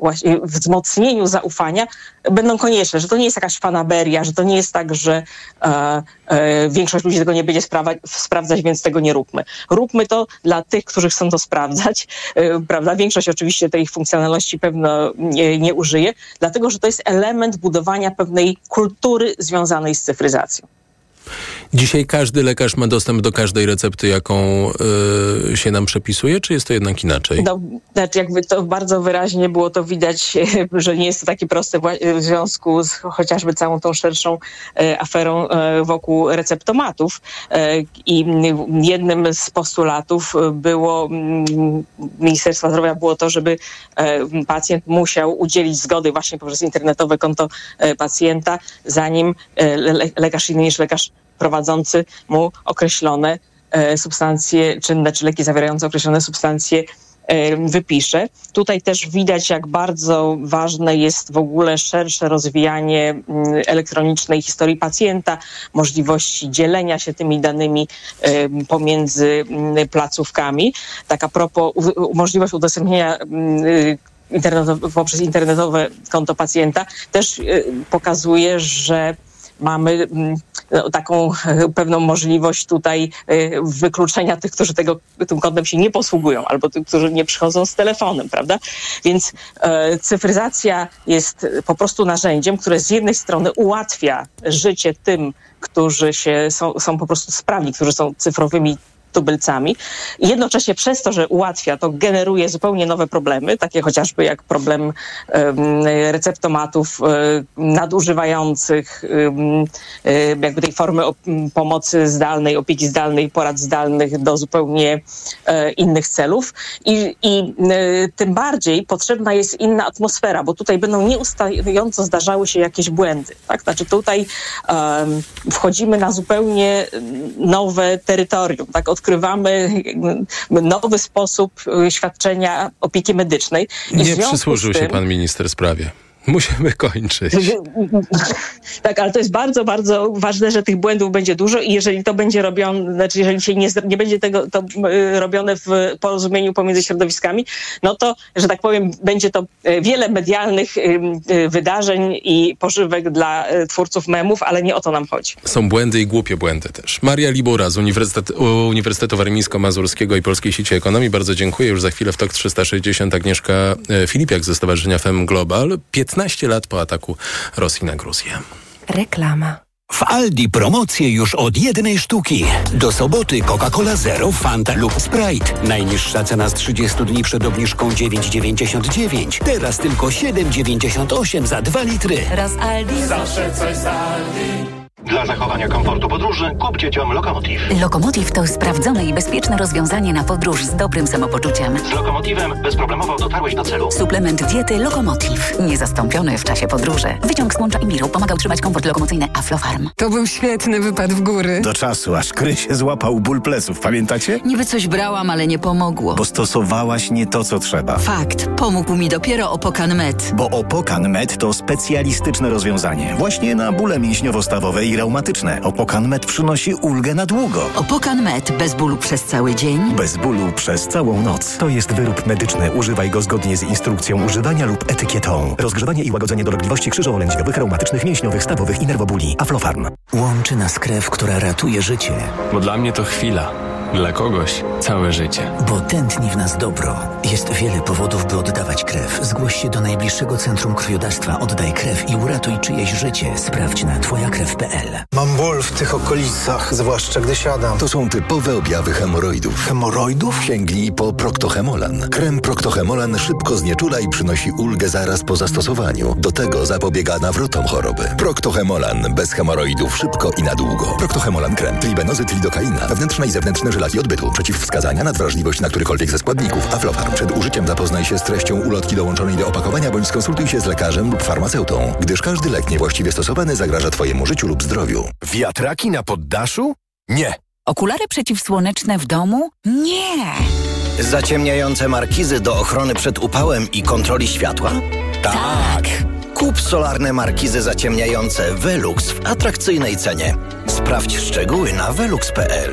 właśnie wzmocnieniu zaufania będą konieczne, że to nie jest jakaś fanaberia, że to nie jest tak, że e, e, większość ludzi tego nie będzie sprawa, sprawdzać, więc tego nie róbmy. Róbmy to dla tych, którzy chcą to sprawdzać, e, prawda? Większość oczywiście tej funkcjonalności pewno nie, nie użyje, dlatego, że to jest element budowania pewnej kultury związanej z cyfryzacją. Dzisiaj każdy lekarz ma dostęp do każdej recepty, jaką y, się nam przepisuje, czy jest to jednak inaczej? No, znaczy jakby to bardzo wyraźnie było to widać, że nie jest to takie proste w związku z chociażby całą tą szerszą e, aferą e, wokół receptomatów. E, I jednym z postulatów było Ministerstwa Zdrowia było to, żeby pacjent musiał udzielić zgody właśnie poprzez internetowe konto pacjenta, zanim lekarz inny niż lekarz prowadzący mu określone e, substancje czynne czy leki zawierające określone substancje e, wypisze. Tutaj też widać, jak bardzo ważne jest w ogóle szersze rozwijanie mm, elektronicznej historii pacjenta, możliwości dzielenia się tymi danymi e, pomiędzy mm, placówkami. Tak a propos możliwość udostępnienia mm, internetowe, poprzez internetowe konto pacjenta też pokazuje, że mamy no, taką e, pewną możliwość tutaj e, wykluczenia tych, którzy tego, tym kontem się nie posługują, albo tych, którzy nie przychodzą z telefonem, prawda? Więc e, cyfryzacja jest po prostu narzędziem, które z jednej strony ułatwia życie tym, którzy się, są, są po prostu sprawni, którzy są cyfrowymi tubylcami. I jednocześnie przez to, że ułatwia, to generuje zupełnie nowe problemy, takie chociażby jak problem receptomatów um, nadużywających jakby tej formy pomocy zdalnej, opieki zdalnej, porad zdalnych do zupełnie e, innych celów. I, i e, tym bardziej potrzebna jest inna atmosfera, bo tutaj będą nieustająco zdarzały się jakieś błędy. Tak? Znaczy tutaj wchodzimy na zupełnie nowe terytorium. Tak? Od odkrywamy nowy sposób y, świadczenia opieki medycznej. I Nie przysłużył tym, się pan minister sprawie. Musimy kończyć. Tak, ale to jest bardzo, bardzo ważne, że tych błędów będzie dużo i jeżeli to będzie robione, znaczy jeżeli się nie, nie będzie tego to y, robione w porozumieniu pomiędzy środowiskami, no to, że tak powiem, będzie to y, wiele medialnych y, wydarzeń i pożywek dla twórców memów, ale nie o to nam chodzi. Są błędy i głupie błędy też. Maria Libura z Uniwersytet, Uniwersytetu Warmińsko-Mazurskiego i Polskiej Sieci Ekonomii. Bardzo dziękuję. Już za chwilę w TOK 360 Agnieszka Filipiak ze Stowarzyszenia FEM Global. 15 lat po ataku Rosji na Gruzję. Reklama. W Aldi promocje już od jednej sztuki. Do soboty Coca-Cola Zero, Fanta lub Sprite. Najniższa cena z 30 dni przed obniżką 9,99. Teraz tylko 7,98 za 2 litry. Raz Aldi. Zawsze coś z Aldi. Dla zachowania komfortu podróży kup dzieciom Lokomotiv. Lokomotiv to sprawdzone i bezpieczne rozwiązanie na podróż z dobrym samopoczuciem. Z Lokomotivem bezproblemowo dotarłeś do celu. Suplement diety Lokomotiv. Niezastąpiony w czasie podróży. Wyciąg z łącza Imiru pomaga utrzymać komfort lokomocyjny Aflofarm. To był świetny wypad w góry. Do czasu, aż Kry się złapał ból pleców, pamiętacie? Niby coś brałam, ale nie pomogło. Bo stosowałaś nie to, co trzeba. Fakt. Pomógł mi dopiero Opokan Med. Bo Opokan Med to specjalistyczne rozwiązanie. Właśnie na bóle mięśniowo-stawowe i reumatyczne. Opokan Med przynosi ulgę na długo. Opokan Med. Bez bólu przez cały dzień. Bez bólu przez całą noc. To jest wyrób medyczny. Używaj go zgodnie z instrukcją używania lub etykietą. Rozgrzewanie i łagodzenie dolegliwości krzyżowo-lędźwiowych, reumatycznych, mięśniowych, stawowych i nerwobuli. Aflofarm. Łączy nas krew, która ratuje życie. Bo dla mnie to chwila. Dla kogoś całe życie. Bo tętni w nas dobro. Jest wiele powodów, by oddawać krew. Zgłoś się do najbliższego centrum krwiodawstwa. Oddaj krew i uratuj czyjeś życie. Sprawdź na twojakrew.pl. Mam ból w tych okolicach, zwłaszcza gdy siadam. To są typowe objawy hemoroidów. Hemoroidów? Sięgnij po Proctohemolan. Krem Proctohemolan szybko znieczula i przynosi ulgę zaraz po zastosowaniu. Do tego zapobiega nawrotom choroby. Proctohemolan. Bez hemoroidów szybko i na długo. Proctohemolan krem. Tribenozyt lidokaina. Wewnętrzne i zewnętrzne żelaki odbytu. Przeciwwskazania na wrażliwość na którykolwiek ze składników. Aflofarm. Przed użyciem zapoznaj się z treścią ulotki dołączonej do opakowania bądź skonsultuj się z lekarzem lub farmaceutą, gdyż każdy lek niewłaściwie stosowany zagraża Twojemu życiu lub zdrowiu. Wiatraki na poddaszu? Nie. Okulary przeciwsłoneczne w domu? Nie! Zaciemniające markizy do ochrony przed upałem i kontroli światła? Tak! Kup solarne markizy zaciemniające Velux w atrakcyjnej cenie. Sprawdź szczegóły na velux.pl.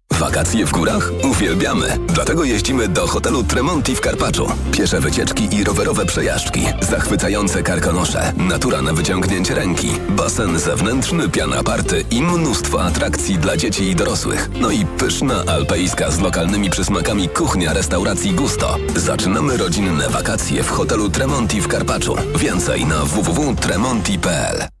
Wakacje w górach? Uwielbiamy. Dlatego jeździmy do hotelu Tremonti w Karpaczu. Piesze wycieczki i rowerowe przejażdżki. Zachwycające karkonosze. Natura na wyciągnięcie ręki. Basen zewnętrzny, piana party i mnóstwo atrakcji dla dzieci i dorosłych. No i pyszna alpejska z lokalnymi przysmakami kuchnia restauracji Gusto. Zaczynamy rodzinne wakacje w hotelu Tremonti w Karpaczu. Więcej na www.tremonti.pl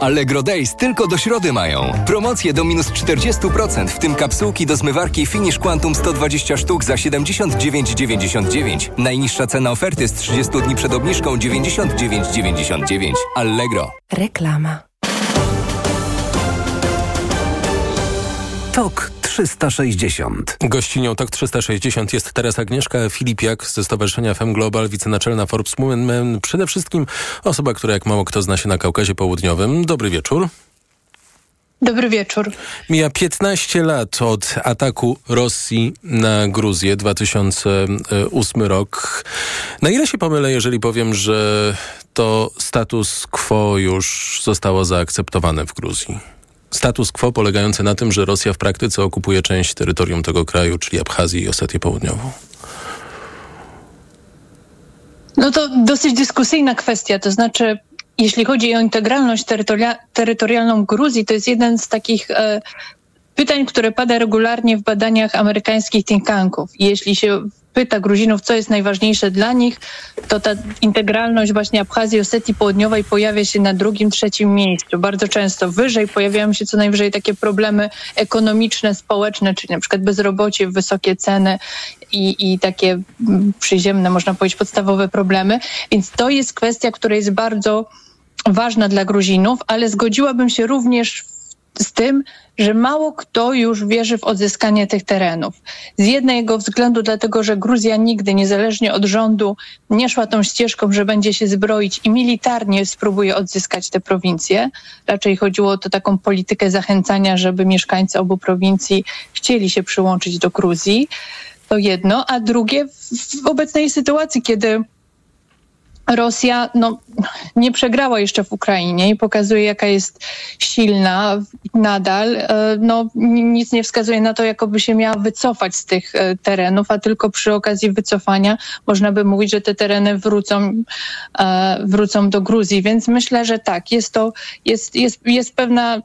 Allegro Days tylko do środy mają. Promocje do minus 40%, w tym kapsułki do zmywarki Finish Quantum 120 sztuk za 79,99. Najniższa cena oferty z 30 dni przed obniżką 99,99. Allegro. Reklama. TOK 360. Gościnią TOK 360 jest teraz Agnieszka Filipiak ze Stowarzyszenia Fem Global, wicenaczelna Forbes Women. Przede wszystkim osoba, która jak mało kto zna się na Kaukazie Południowym. Dobry wieczór. Dobry wieczór. Mija 15 lat od ataku Rosji na Gruzję, 2008 rok. Na ile się pomylę, jeżeli powiem, że to status quo już zostało zaakceptowane w Gruzji? Status quo polegający na tym, że Rosja w praktyce okupuje część terytorium tego kraju, czyli Abchazję i Osetię Południową. No to dosyć dyskusyjna kwestia, to znaczy jeśli chodzi o integralność terytoria terytorialną Gruzji, to jest jeden z takich e, pytań, które pada regularnie w badaniach amerykańskich think tanków. Jeśli się pyta Gruzinów, co jest najważniejsze dla nich, to ta integralność właśnie Abchazji i Osetii Południowej pojawia się na drugim, trzecim miejscu. Bardzo często wyżej pojawiają się co najwyżej takie problemy ekonomiczne, społeczne, czyli na przykład bezrobocie, wysokie ceny i, i takie przyziemne, można powiedzieć, podstawowe problemy. Więc to jest kwestia, która jest bardzo ważna dla Gruzinów, ale zgodziłabym się również z tym, że mało kto już wierzy w odzyskanie tych terenów. Z jednego względu dlatego, że Gruzja nigdy, niezależnie od rządu, nie szła tą ścieżką, że będzie się zbroić i militarnie spróbuje odzyskać te prowincje. Raczej chodziło o to taką politykę zachęcania, żeby mieszkańcy obu prowincji chcieli się przyłączyć do Gruzji. To jedno. A drugie, w obecnej sytuacji, kiedy Rosja no, nie przegrała jeszcze w Ukrainie i pokazuje, jaka jest silna nadal. E, no, nic nie wskazuje na to, jakoby się miała wycofać z tych e, terenów, a tylko przy okazji wycofania można by mówić, że te tereny wrócą, e, wrócą do Gruzji. Więc myślę, że tak, jest to, jest, jest, jest pewna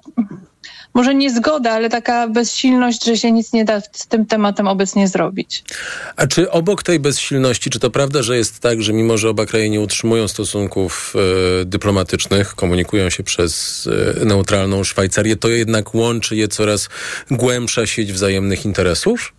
może nie zgoda, ale taka bezsilność, że się nic nie da z tym tematem obecnie zrobić. A czy obok tej bezsilności, czy to prawda, że jest tak, że mimo, że oba kraje nie utrzymują stosunków e, dyplomatycznych, komunikują się przez e, neutralną Szwajcarię, to jednak łączy je coraz głębsza sieć wzajemnych interesów?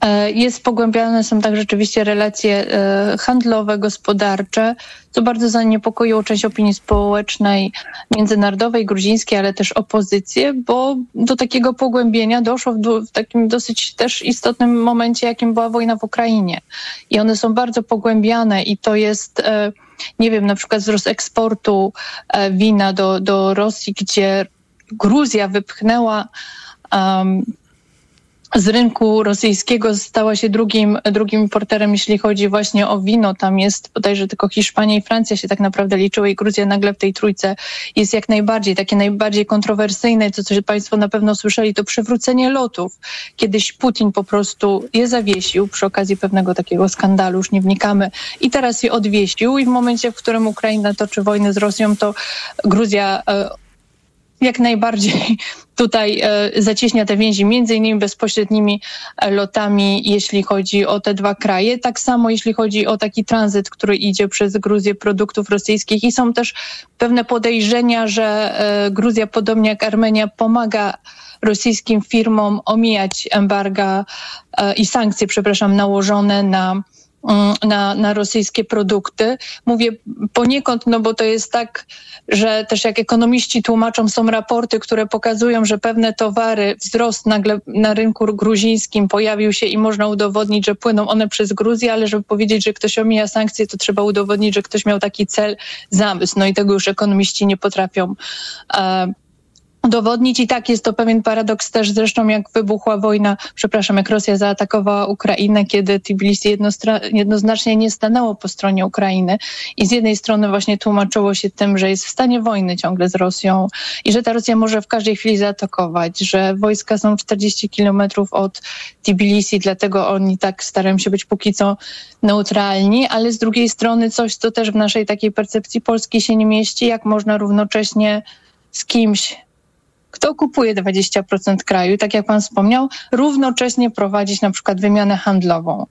E, jest pogłębiane są tak rzeczywiście relacje e, handlowe, gospodarcze, co bardzo zaniepokoiło część opinii społecznej międzynarodowej, gruzińskiej, ale też opozycję, bo do takiego pogłębienia doszło w, takim dosyć też istotnym momencie, jakim była wojna w Ukrainie. I one są bardzo pogłębiane i to jest, e, nie wiem, na przykład wzrost eksportu wina do, do Rosji, gdzie Gruzja wypchnęła um, z rynku rosyjskiego stała się drugim, drugim importerem, jeśli chodzi właśnie o wino. Tam jest bodajże tylko Hiszpania i Francja się tak naprawdę liczyły i Gruzja nagle w tej trójce jest jak najbardziej, takie najbardziej kontrowersyjne, to co Państwo na pewno słyszeli, to przywrócenie lotów. Kiedyś Putin po prostu je zawiesił przy okazji pewnego takiego skandalu, już nie wnikamy, i teraz je odwiesił i w momencie, w którym Ukraina toczy wojnę z Rosją, to Gruzja e, jak najbardziej tutaj e, zacieśnia te więzi, między innymi bezpośrednimi e, lotami, jeśli chodzi o te dwa kraje. Tak samo jeśli chodzi o taki tranzyt, który idzie przez Gruzję produktów rosyjskich i są też pewne podejrzenia, że e, Gruzja, podobnie jak Armenia, pomaga rosyjskim firmom omijać embarga i sankcje, przepraszam, nałożone na na, na rosyjskie produkty. Mówię poniekąd, no bo to jest tak, że też jak ekonomiści tłumaczą, są raporty, które pokazują, że pewne towary, wzrost nagle na rynku gruzińskim pojawił się i można udowodnić, że płyną one przez Gruzję, ale żeby powiedzieć, że ktoś omija sankcje, to trzeba udowodnić, że ktoś miał taki cel, zamysł. No i tego już ekonomiści nie potrafią e, udowodnić. I tak jest to pewien paradoks też zresztą jak wybuchła wojna, przepraszam, jak Rosja zaatakowała Ukrainę, kiedy Tbilisi jednoznacznie nie stanęło po stronie Ukrainy. I z jednej strony właśnie tłumaczyło się tym, że jest w stanie wojny ciągle z Rosją i że ta Rosja może w każdej chwili zaatakować, że wojska są 40 kilometrów od Tbilisi, dlatego oni tak starają się być póki co neutralni, ale z drugiej strony coś, co też w naszej takiej percepcji Polski się nie mieści, jak można równocześnie z kimś kto kupuje 20% kraju, tak jak pan wspomniał, równocześnie prowadzić na przykład wymianę handlową.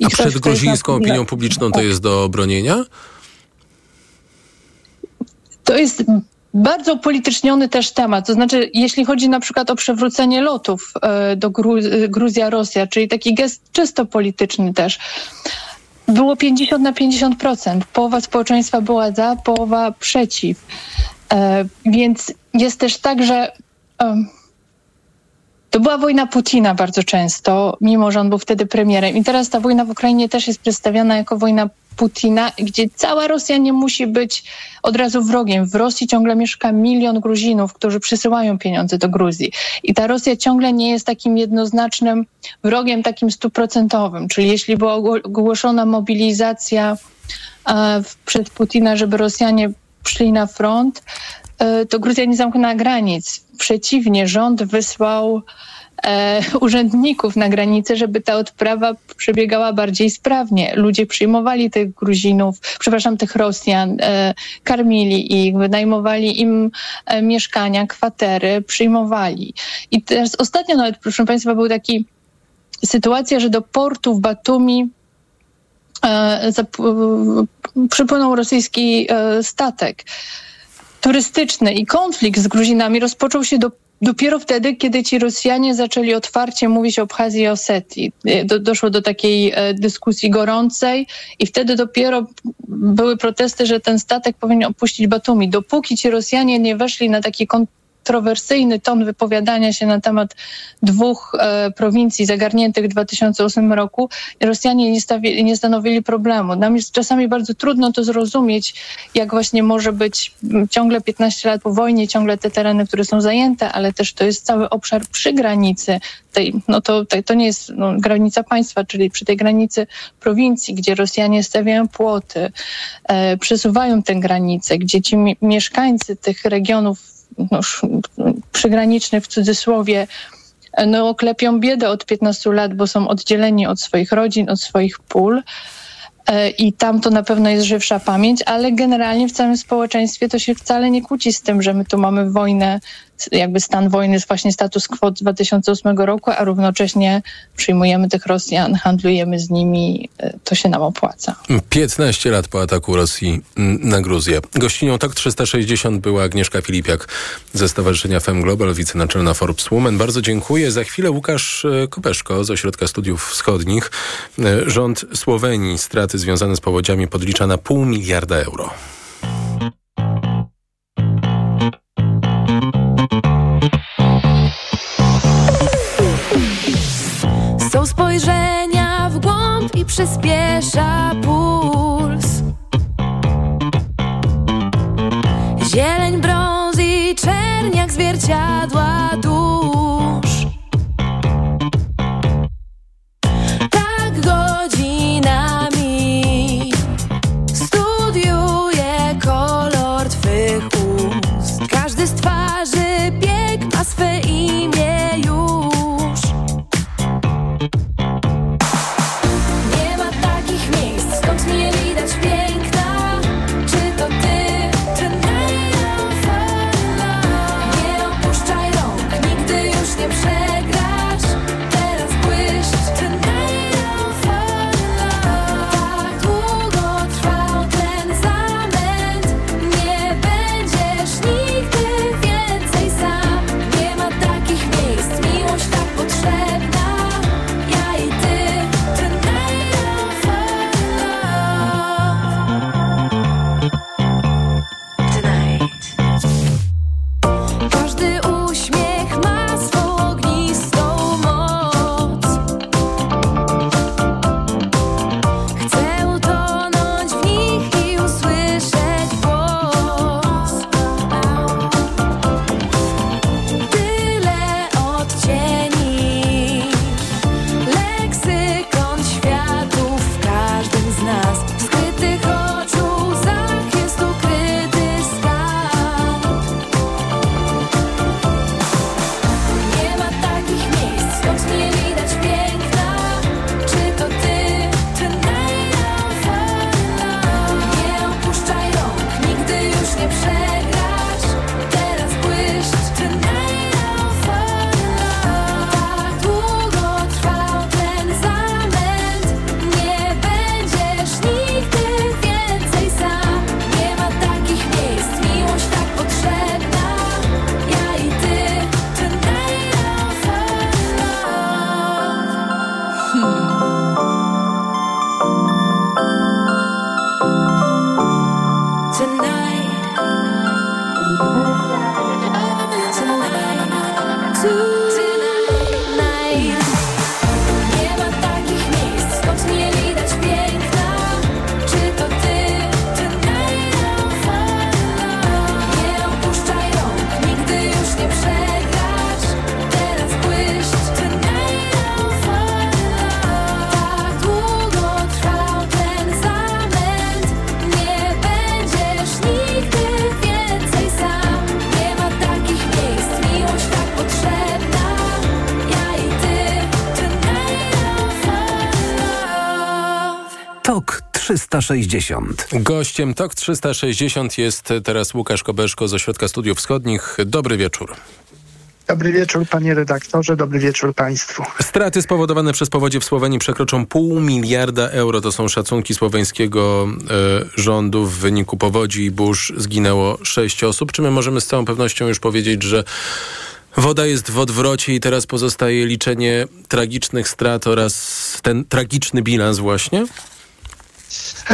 I A przed gruzińską na... opinią publiczną to jest do obronienia? To jest bardzo upolityczniony też temat. To znaczy, jeśli chodzi na przykład o przewrócenie lotów e, do Gru- Gruzja-Rosja, czyli taki gest czysto polityczny też, było 50 na 50%. Połowa społeczeństwa była za, połowa przeciw. E, więc jest też tak, że to była wojna Putina bardzo często, mimo że on był wtedy premierem. I teraz ta wojna w Ukrainie też jest przedstawiana jako wojna Putina, gdzie cała Rosja nie musi być od razu wrogiem. W Rosji ciągle mieszka milion Gruzinów, którzy przysyłają pieniądze do Gruzji. I ta Rosja ciągle nie jest takim jednoznacznym wrogiem, takim stuprocentowym. Czyli jeśli była ogłoszona mobilizacja e, przez Putina, żeby Rosjanie szli na front, e, to Gruzja nie zamknęła granic. Przeciwnie, rząd wysłał e, urzędników na granicę, żeby ta odprawa przebiegała bardziej sprawnie. Ludzie przyjmowali tych Gruzinów, przepraszam, tych Rosjan, e, karmili ich, wynajmowali im e, mieszkania, kwatery, przyjmowali. I teraz ostatnio nawet, proszę Państwa, był taki sytuacja, że do portu w Batumi przypłynął rosyjski e, statek turystyczny i konflikt z Gruzinami rozpoczął się do, dopiero wtedy, kiedy ci Rosjanie zaczęli otwarcie mówić o Abchazji i Osetii. E, do, doszło do takiej e, dyskusji gorącej i wtedy dopiero były protesty, że ten statek powinien opuścić Batumi. Dopóki ci Rosjanie nie weszli na taki kontrowersyjny ton wypowiadania się na temat dwóch e, prowincji zagarniętych w 2008 roku, Rosjanie nie, stawi, nie stanowili problemu. Nam jest czasami bardzo trudno to zrozumieć, jak właśnie może być ciągle 15 lat po wojnie, ciągle te tereny, które są zajęte, ale też to jest cały obszar przy granicy tej, no to, to nie jest no, granica państwa, czyli przy tej granicy prowincji, gdzie Rosjanie stawiają płoty, e, przesuwają tę granicę, gdzie ci mi mieszkańcy tych regionów no, przygranicznych w cudzysłowie, no, klepią biedę od 15 lat, bo są oddzieleni od swoich rodzin, od swoich pól. E, I tam to na pewno jest żywsza pamięć, ale generalnie w całym społeczeństwie to się wcale nie kłóci z tym, że my tu mamy wojnę jakby stan wojny jest właśnie status quo 2008 roku, a równocześnie przyjmujemy tych Rosjan, handlujemy z nimi, e, to się nam opłaca. 15 lat po ataku Rosji na Gruzję. Gościnią TOK 360 była Agnieszka Filipiak ze Stowarzyszenia Fem Global, wicenaczelna Forbes Woman. Bardzo dziękuję. Za chwilę Łukasz e, Kopeszko z Ośrodka Studiów Wschodnich. E, rząd Słowenii straty związane z powodziami podlicza na pół miliarda euro. Spojrzenia w głąb i przyspiesza puls. Zieleń, brąz i czerniak zwierciadła 360. Gościem TOK 360 jest teraz Łukasz Kobeszko z Ośrodka Studiów Wschodnich. Dobry wieczór. Dobry wieczór panie redaktorze, dobry wieczór państwu. Straty spowodowane przez powodzie w Słowenii przekroczą pół miliarda euro. To są szacunki słoweńskiego e, rządu. W wyniku powodzi i burz zginęło sześć osób. Czy my możemy z całą pewnością już powiedzieć, że Woda jest w odwrocie i teraz pozostaje liczenie tragicznych strat oraz ten tragiczny bilans właśnie?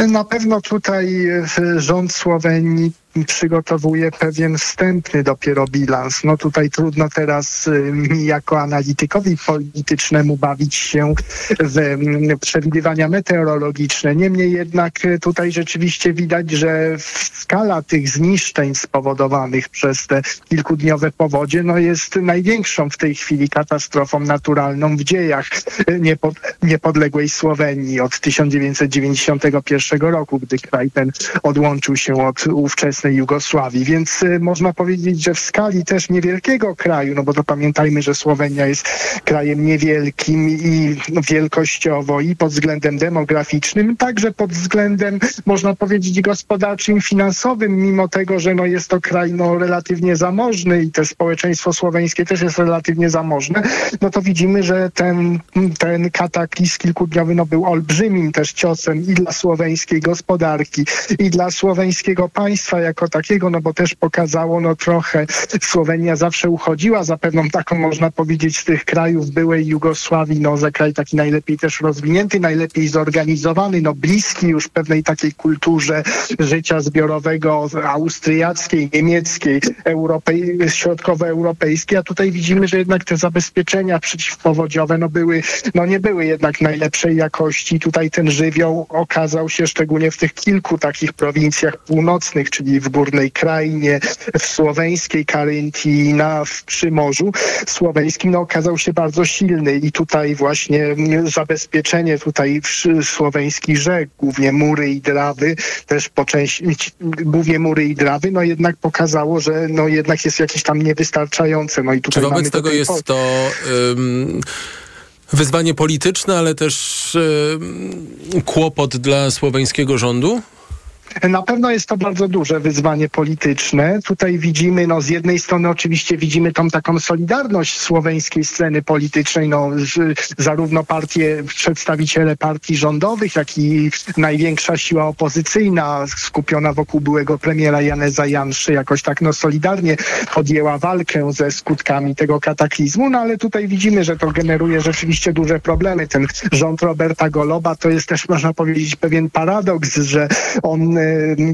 Na pewno tutaj e, rząd Słowenii przygotowuje pewien wstępny dopiero bilans. No tutaj trudno teraz y, mi jako analitykowi politycznemu bawić się w mm, przewidywania meteorologiczne. Niemniej jednak y, tutaj rzeczywiście widać, że skala tych zniszczeń spowodowanych przez te kilkudniowe powodzie no jest największą w tej chwili katastrofą naturalną w dziejach y, niepod niepodległej Słowenii od 1991 roku, gdy kraj ten odłączył się od ówczesnej Jugosławii. Więc y, można powiedzieć, że w skali też niewielkiego kraju, no bo to pamiętajmy, że Słowenia jest krajem niewielkim i wielkościowo i pod względem demograficznym, także pod względem można powiedzieć gospodarczym, finansowym, mimo tego, że no jest to kraj no, relatywnie zamożny i też społeczeństwo słoweńskie też jest relatywnie zamożne, no to widzimy, że ten, ten kataklizm kilkudniowy no, był olbrzymim też ciosem i dla słoweńskiej gospodarki, i dla słoweńskiego państwa jako takiego, no bo też pokazało no trochę, Słowenia zawsze uchodziła za pewną taką, można powiedzieć, z tych krajów byłej Jugosławii, no za kraj taki najlepiej też rozwinięty, najlepiej zorganizowany, no bliski już pewnej takiej kulturze życia zbiorowego austriackiej, niemieckiej, europej, środkowoeuropejskiej, a tutaj widzimy, że jednak te zabezpieczenia przeciwpowodziowe no były, no nie były jednak najlepszej jakości. Tutaj ten żywioł okazał się szczególnie w tych kilku takich prowincjach północnych, czyli w Górnej Krainie, w słoweńskiej Karyntii, na w Przymorzu słoweńskim, no okazał się bardzo silny i tutaj właśnie mm, zabezpieczenie tutaj w słoweńskich rzek, głównie mury i drawy, też po części, głównie mury i drawy, no jednak pokazało, że no jednak jest jakieś tam niewystarczające. No i tutaj Czy wobec mamy tego jest to wyzwanie polityczne, ale też ym, kłopot dla słoweńskiego rządu? Na pewno jest to bardzo duże wyzwanie polityczne. Tutaj widzimy, no z jednej strony oczywiście widzimy tą taką solidarność słoweńskiej sceny politycznej, no zarówno partie, przedstawiciele partii rządowych, jak i największa siła opozycyjna skupiona wokół byłego premiera Janeza Janszy jakoś tak no solidarnie podjęła walkę ze skutkami tego kataklizmu, no ale tutaj widzimy, że to generuje rzeczywiście duże problemy. Ten rząd Roberta Goloba to jest też można powiedzieć pewien paradoks, że on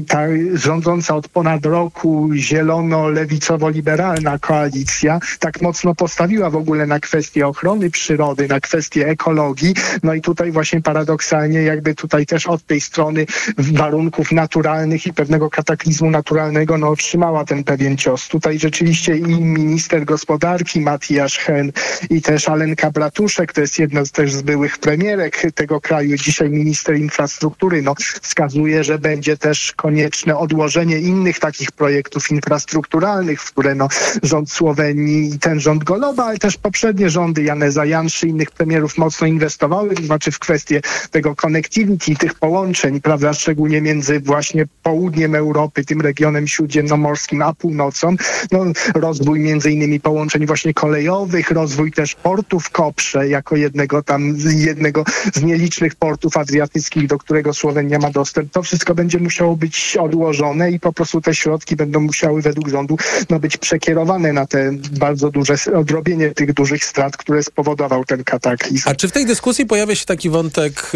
ta rządząca od ponad roku zielono-lewicowo-liberalna koalicja tak mocno postawiła w ogóle na kwestię ochrony przyrody, na kwestię ekologii. No i tutaj właśnie paradoksalnie jakby tutaj też od tej strony warunków naturalnych i pewnego kataklizmu naturalnego no otrzymała ten pewien cios. Tutaj rzeczywiście i minister gospodarki Matiasz Hen i też Alenka Bratuszek, to jest jedna z też z byłych premierek tego kraju, dzisiaj minister infrastruktury, no wskazuje, że będzie też konieczne odłożenie innych takich projektów infrastrukturalnych, w które no, rząd Słowenii i ten rząd Goloba, ale też poprzednie rządy Janeza Janszy i innych premierów mocno inwestowały, to znaczy w kwestię tego connectivity, tych połączeń, prawda, szczególnie między właśnie południem Europy, tym regionem śródziemnomorskim, a północą, no, rozwój między innymi połączeń właśnie kolejowych, rozwój też portu w Koprze, jako jednego tam, jednego z nielicznych portów adriatyckich, do którego Słowenia ma dostęp. To wszystko będzie musiało być odłożone i po prostu te środki będą musiały według rządu no, być przekierowane na te bardzo duże, odrobienie tych dużych strat, które spowodował ten kataklizm. A czy w tej dyskusji pojawia się taki wątek...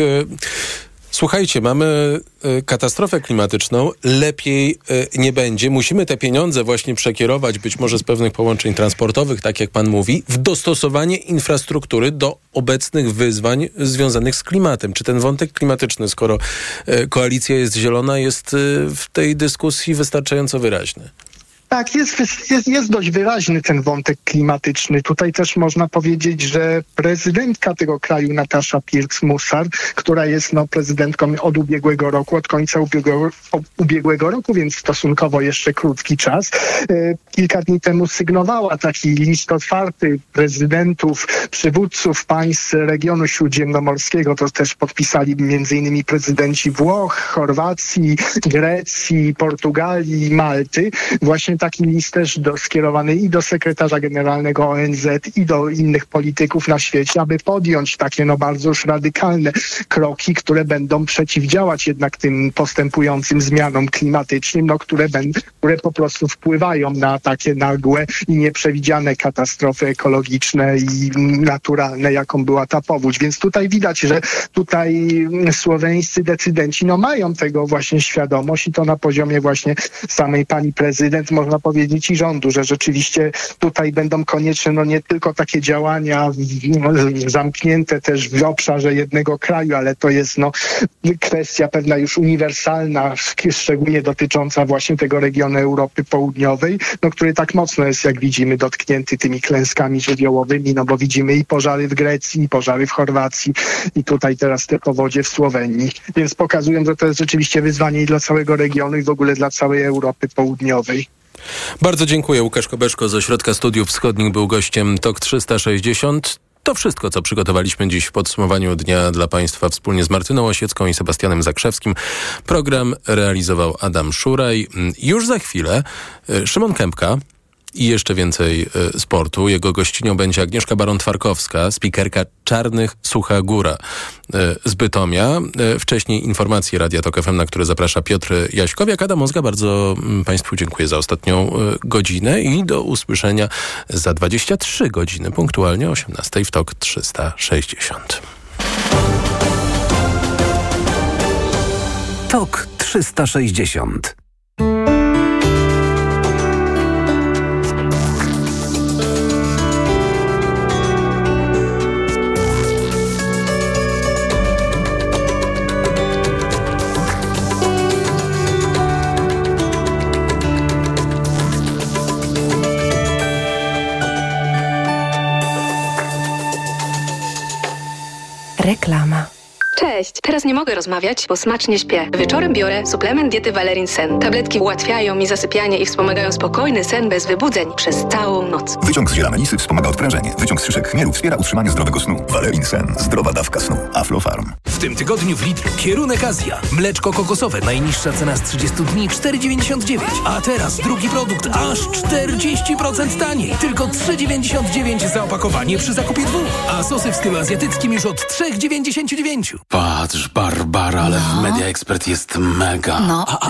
Słuchajcie, mamy y, katastrofę klimatyczną, lepiej y, nie będzie. Musimy te pieniądze właśnie przekierować, być może z pewnych połączeń transportowych, tak jak pan mówi, w dostosowanie infrastruktury do obecnych wyzwań związanych z klimatem. Czy ten wątek klimatyczny, skoro y, koalicja jest zielona, jest w tej dyskusji wystarczająco wyraźny? Tak, jest, jest, jest dość wyraźny ten wątek klimatyczny. Tutaj też można powiedzieć, że prezydentka tego kraju, Natasza Pirks-Musar, która jest no, prezydentką od ubiegłego roku, od końca ubiegłego, ubiegłego roku, więc stosunkowo jeszcze krótki czas, e, kilka dni temu sygnowała taki list otwarty prezydentów, przywódców państw regionu śródziemnomorskiego. To też podpisali innymi prezydenci Włoch, Chorwacji, Grecji, Portugalii Malty. Właśnie taki list też do, skierowany i do sekretarza generalnego ONZ i do innych polityków na świecie, aby podjąć takie no bardzo już radykalne kroki, które będą przeciwdziałać jednak tym postępującym zmianom klimatycznym, no, które, będą, które po prostu wpływają na takie nagłe i nieprzewidziane katastrofy ekologiczne i naturalne, jaką była ta powódź. Więc tutaj widać, że tutaj słoweńscy decydenci no, mają tego właśnie świadomość i to na poziomie właśnie samej pani prezydent, można powiedzieć, i rządu, że rzeczywiście tutaj będą konieczne no, nie tylko takie działania zamknięte też w obszarze jednego kraju, ale to jest no, kwestia pewna już uniwersalna, szczególnie dotycząca właśnie tego regionu Europy Południowej, no, który tak mocno jest, jak widzimy, dotknięty tymi klęskami żywiołowymi, no bo widzimy i pożary w Grecji, i pożary w Chorwacji, i tutaj teraz te powodzie w Słowenii. Więc pokazują, że to jest rzeczywiście wyzwanie i dla całego regionu, i w ogóle dla całej Europy Południowej. Bardzo dziękuję. Łukasz Kobeszko z Ośrodka Studiów Wschodnich był gościem TOK 360. To wszystko, co przygotowaliśmy dziś w podsumowaniu dnia dla Państwa wspólnie z Martyną Osiecką i Sebastianem Zakrzewskim. Program realizował Adam Szuraj. Już za chwilę y, Szymon Kępka i jeszcze więcej y, sportu. Jego gościnią będzie Agnieszka Baron-Twarkowska, spikerka Czarnych Sucha Góra y, z Bytomia. Y, wcześniej informacje Radia Tok FM, na które zaprasza Piotr Jaśkowiak. Adam Mózga, bardzo mm, Państwu dziękuję za ostatnią godzinę i do usłyszenia za 23 godziny, punktualnie o 18 w TOK 360. TOK 360. Reklama. Cześć! Teraz nie mogę rozmawiać, bo smacznie śpię. Wieczorem biorę suplement diety Valerin Sen. Tabletki ułatwiają mi zasypianie i wspomagają spokojny sen bez wybudzeń przez całą noc. Wyciąg z ziela melisy wspomaga odprężenie. Wyciąg z szyszek chmielu wspiera utrzymanie zdrowego snu. Valerin Sen. Zdrowa dawka snu. Aflofarm. W tym tygodniu w Lidlu kierunek Azja. Mleczko kokosowe. Najniższa cena z 30 dni 4,99. A teraz drugi produkt aż 40% taniej. Tylko 3,99 za opakowanie przy zakupie dwóch. A sosy w stylu azjatyckim już od 3,99. Patrz, Barbara, ale w Media Expert jest mega. No. A, a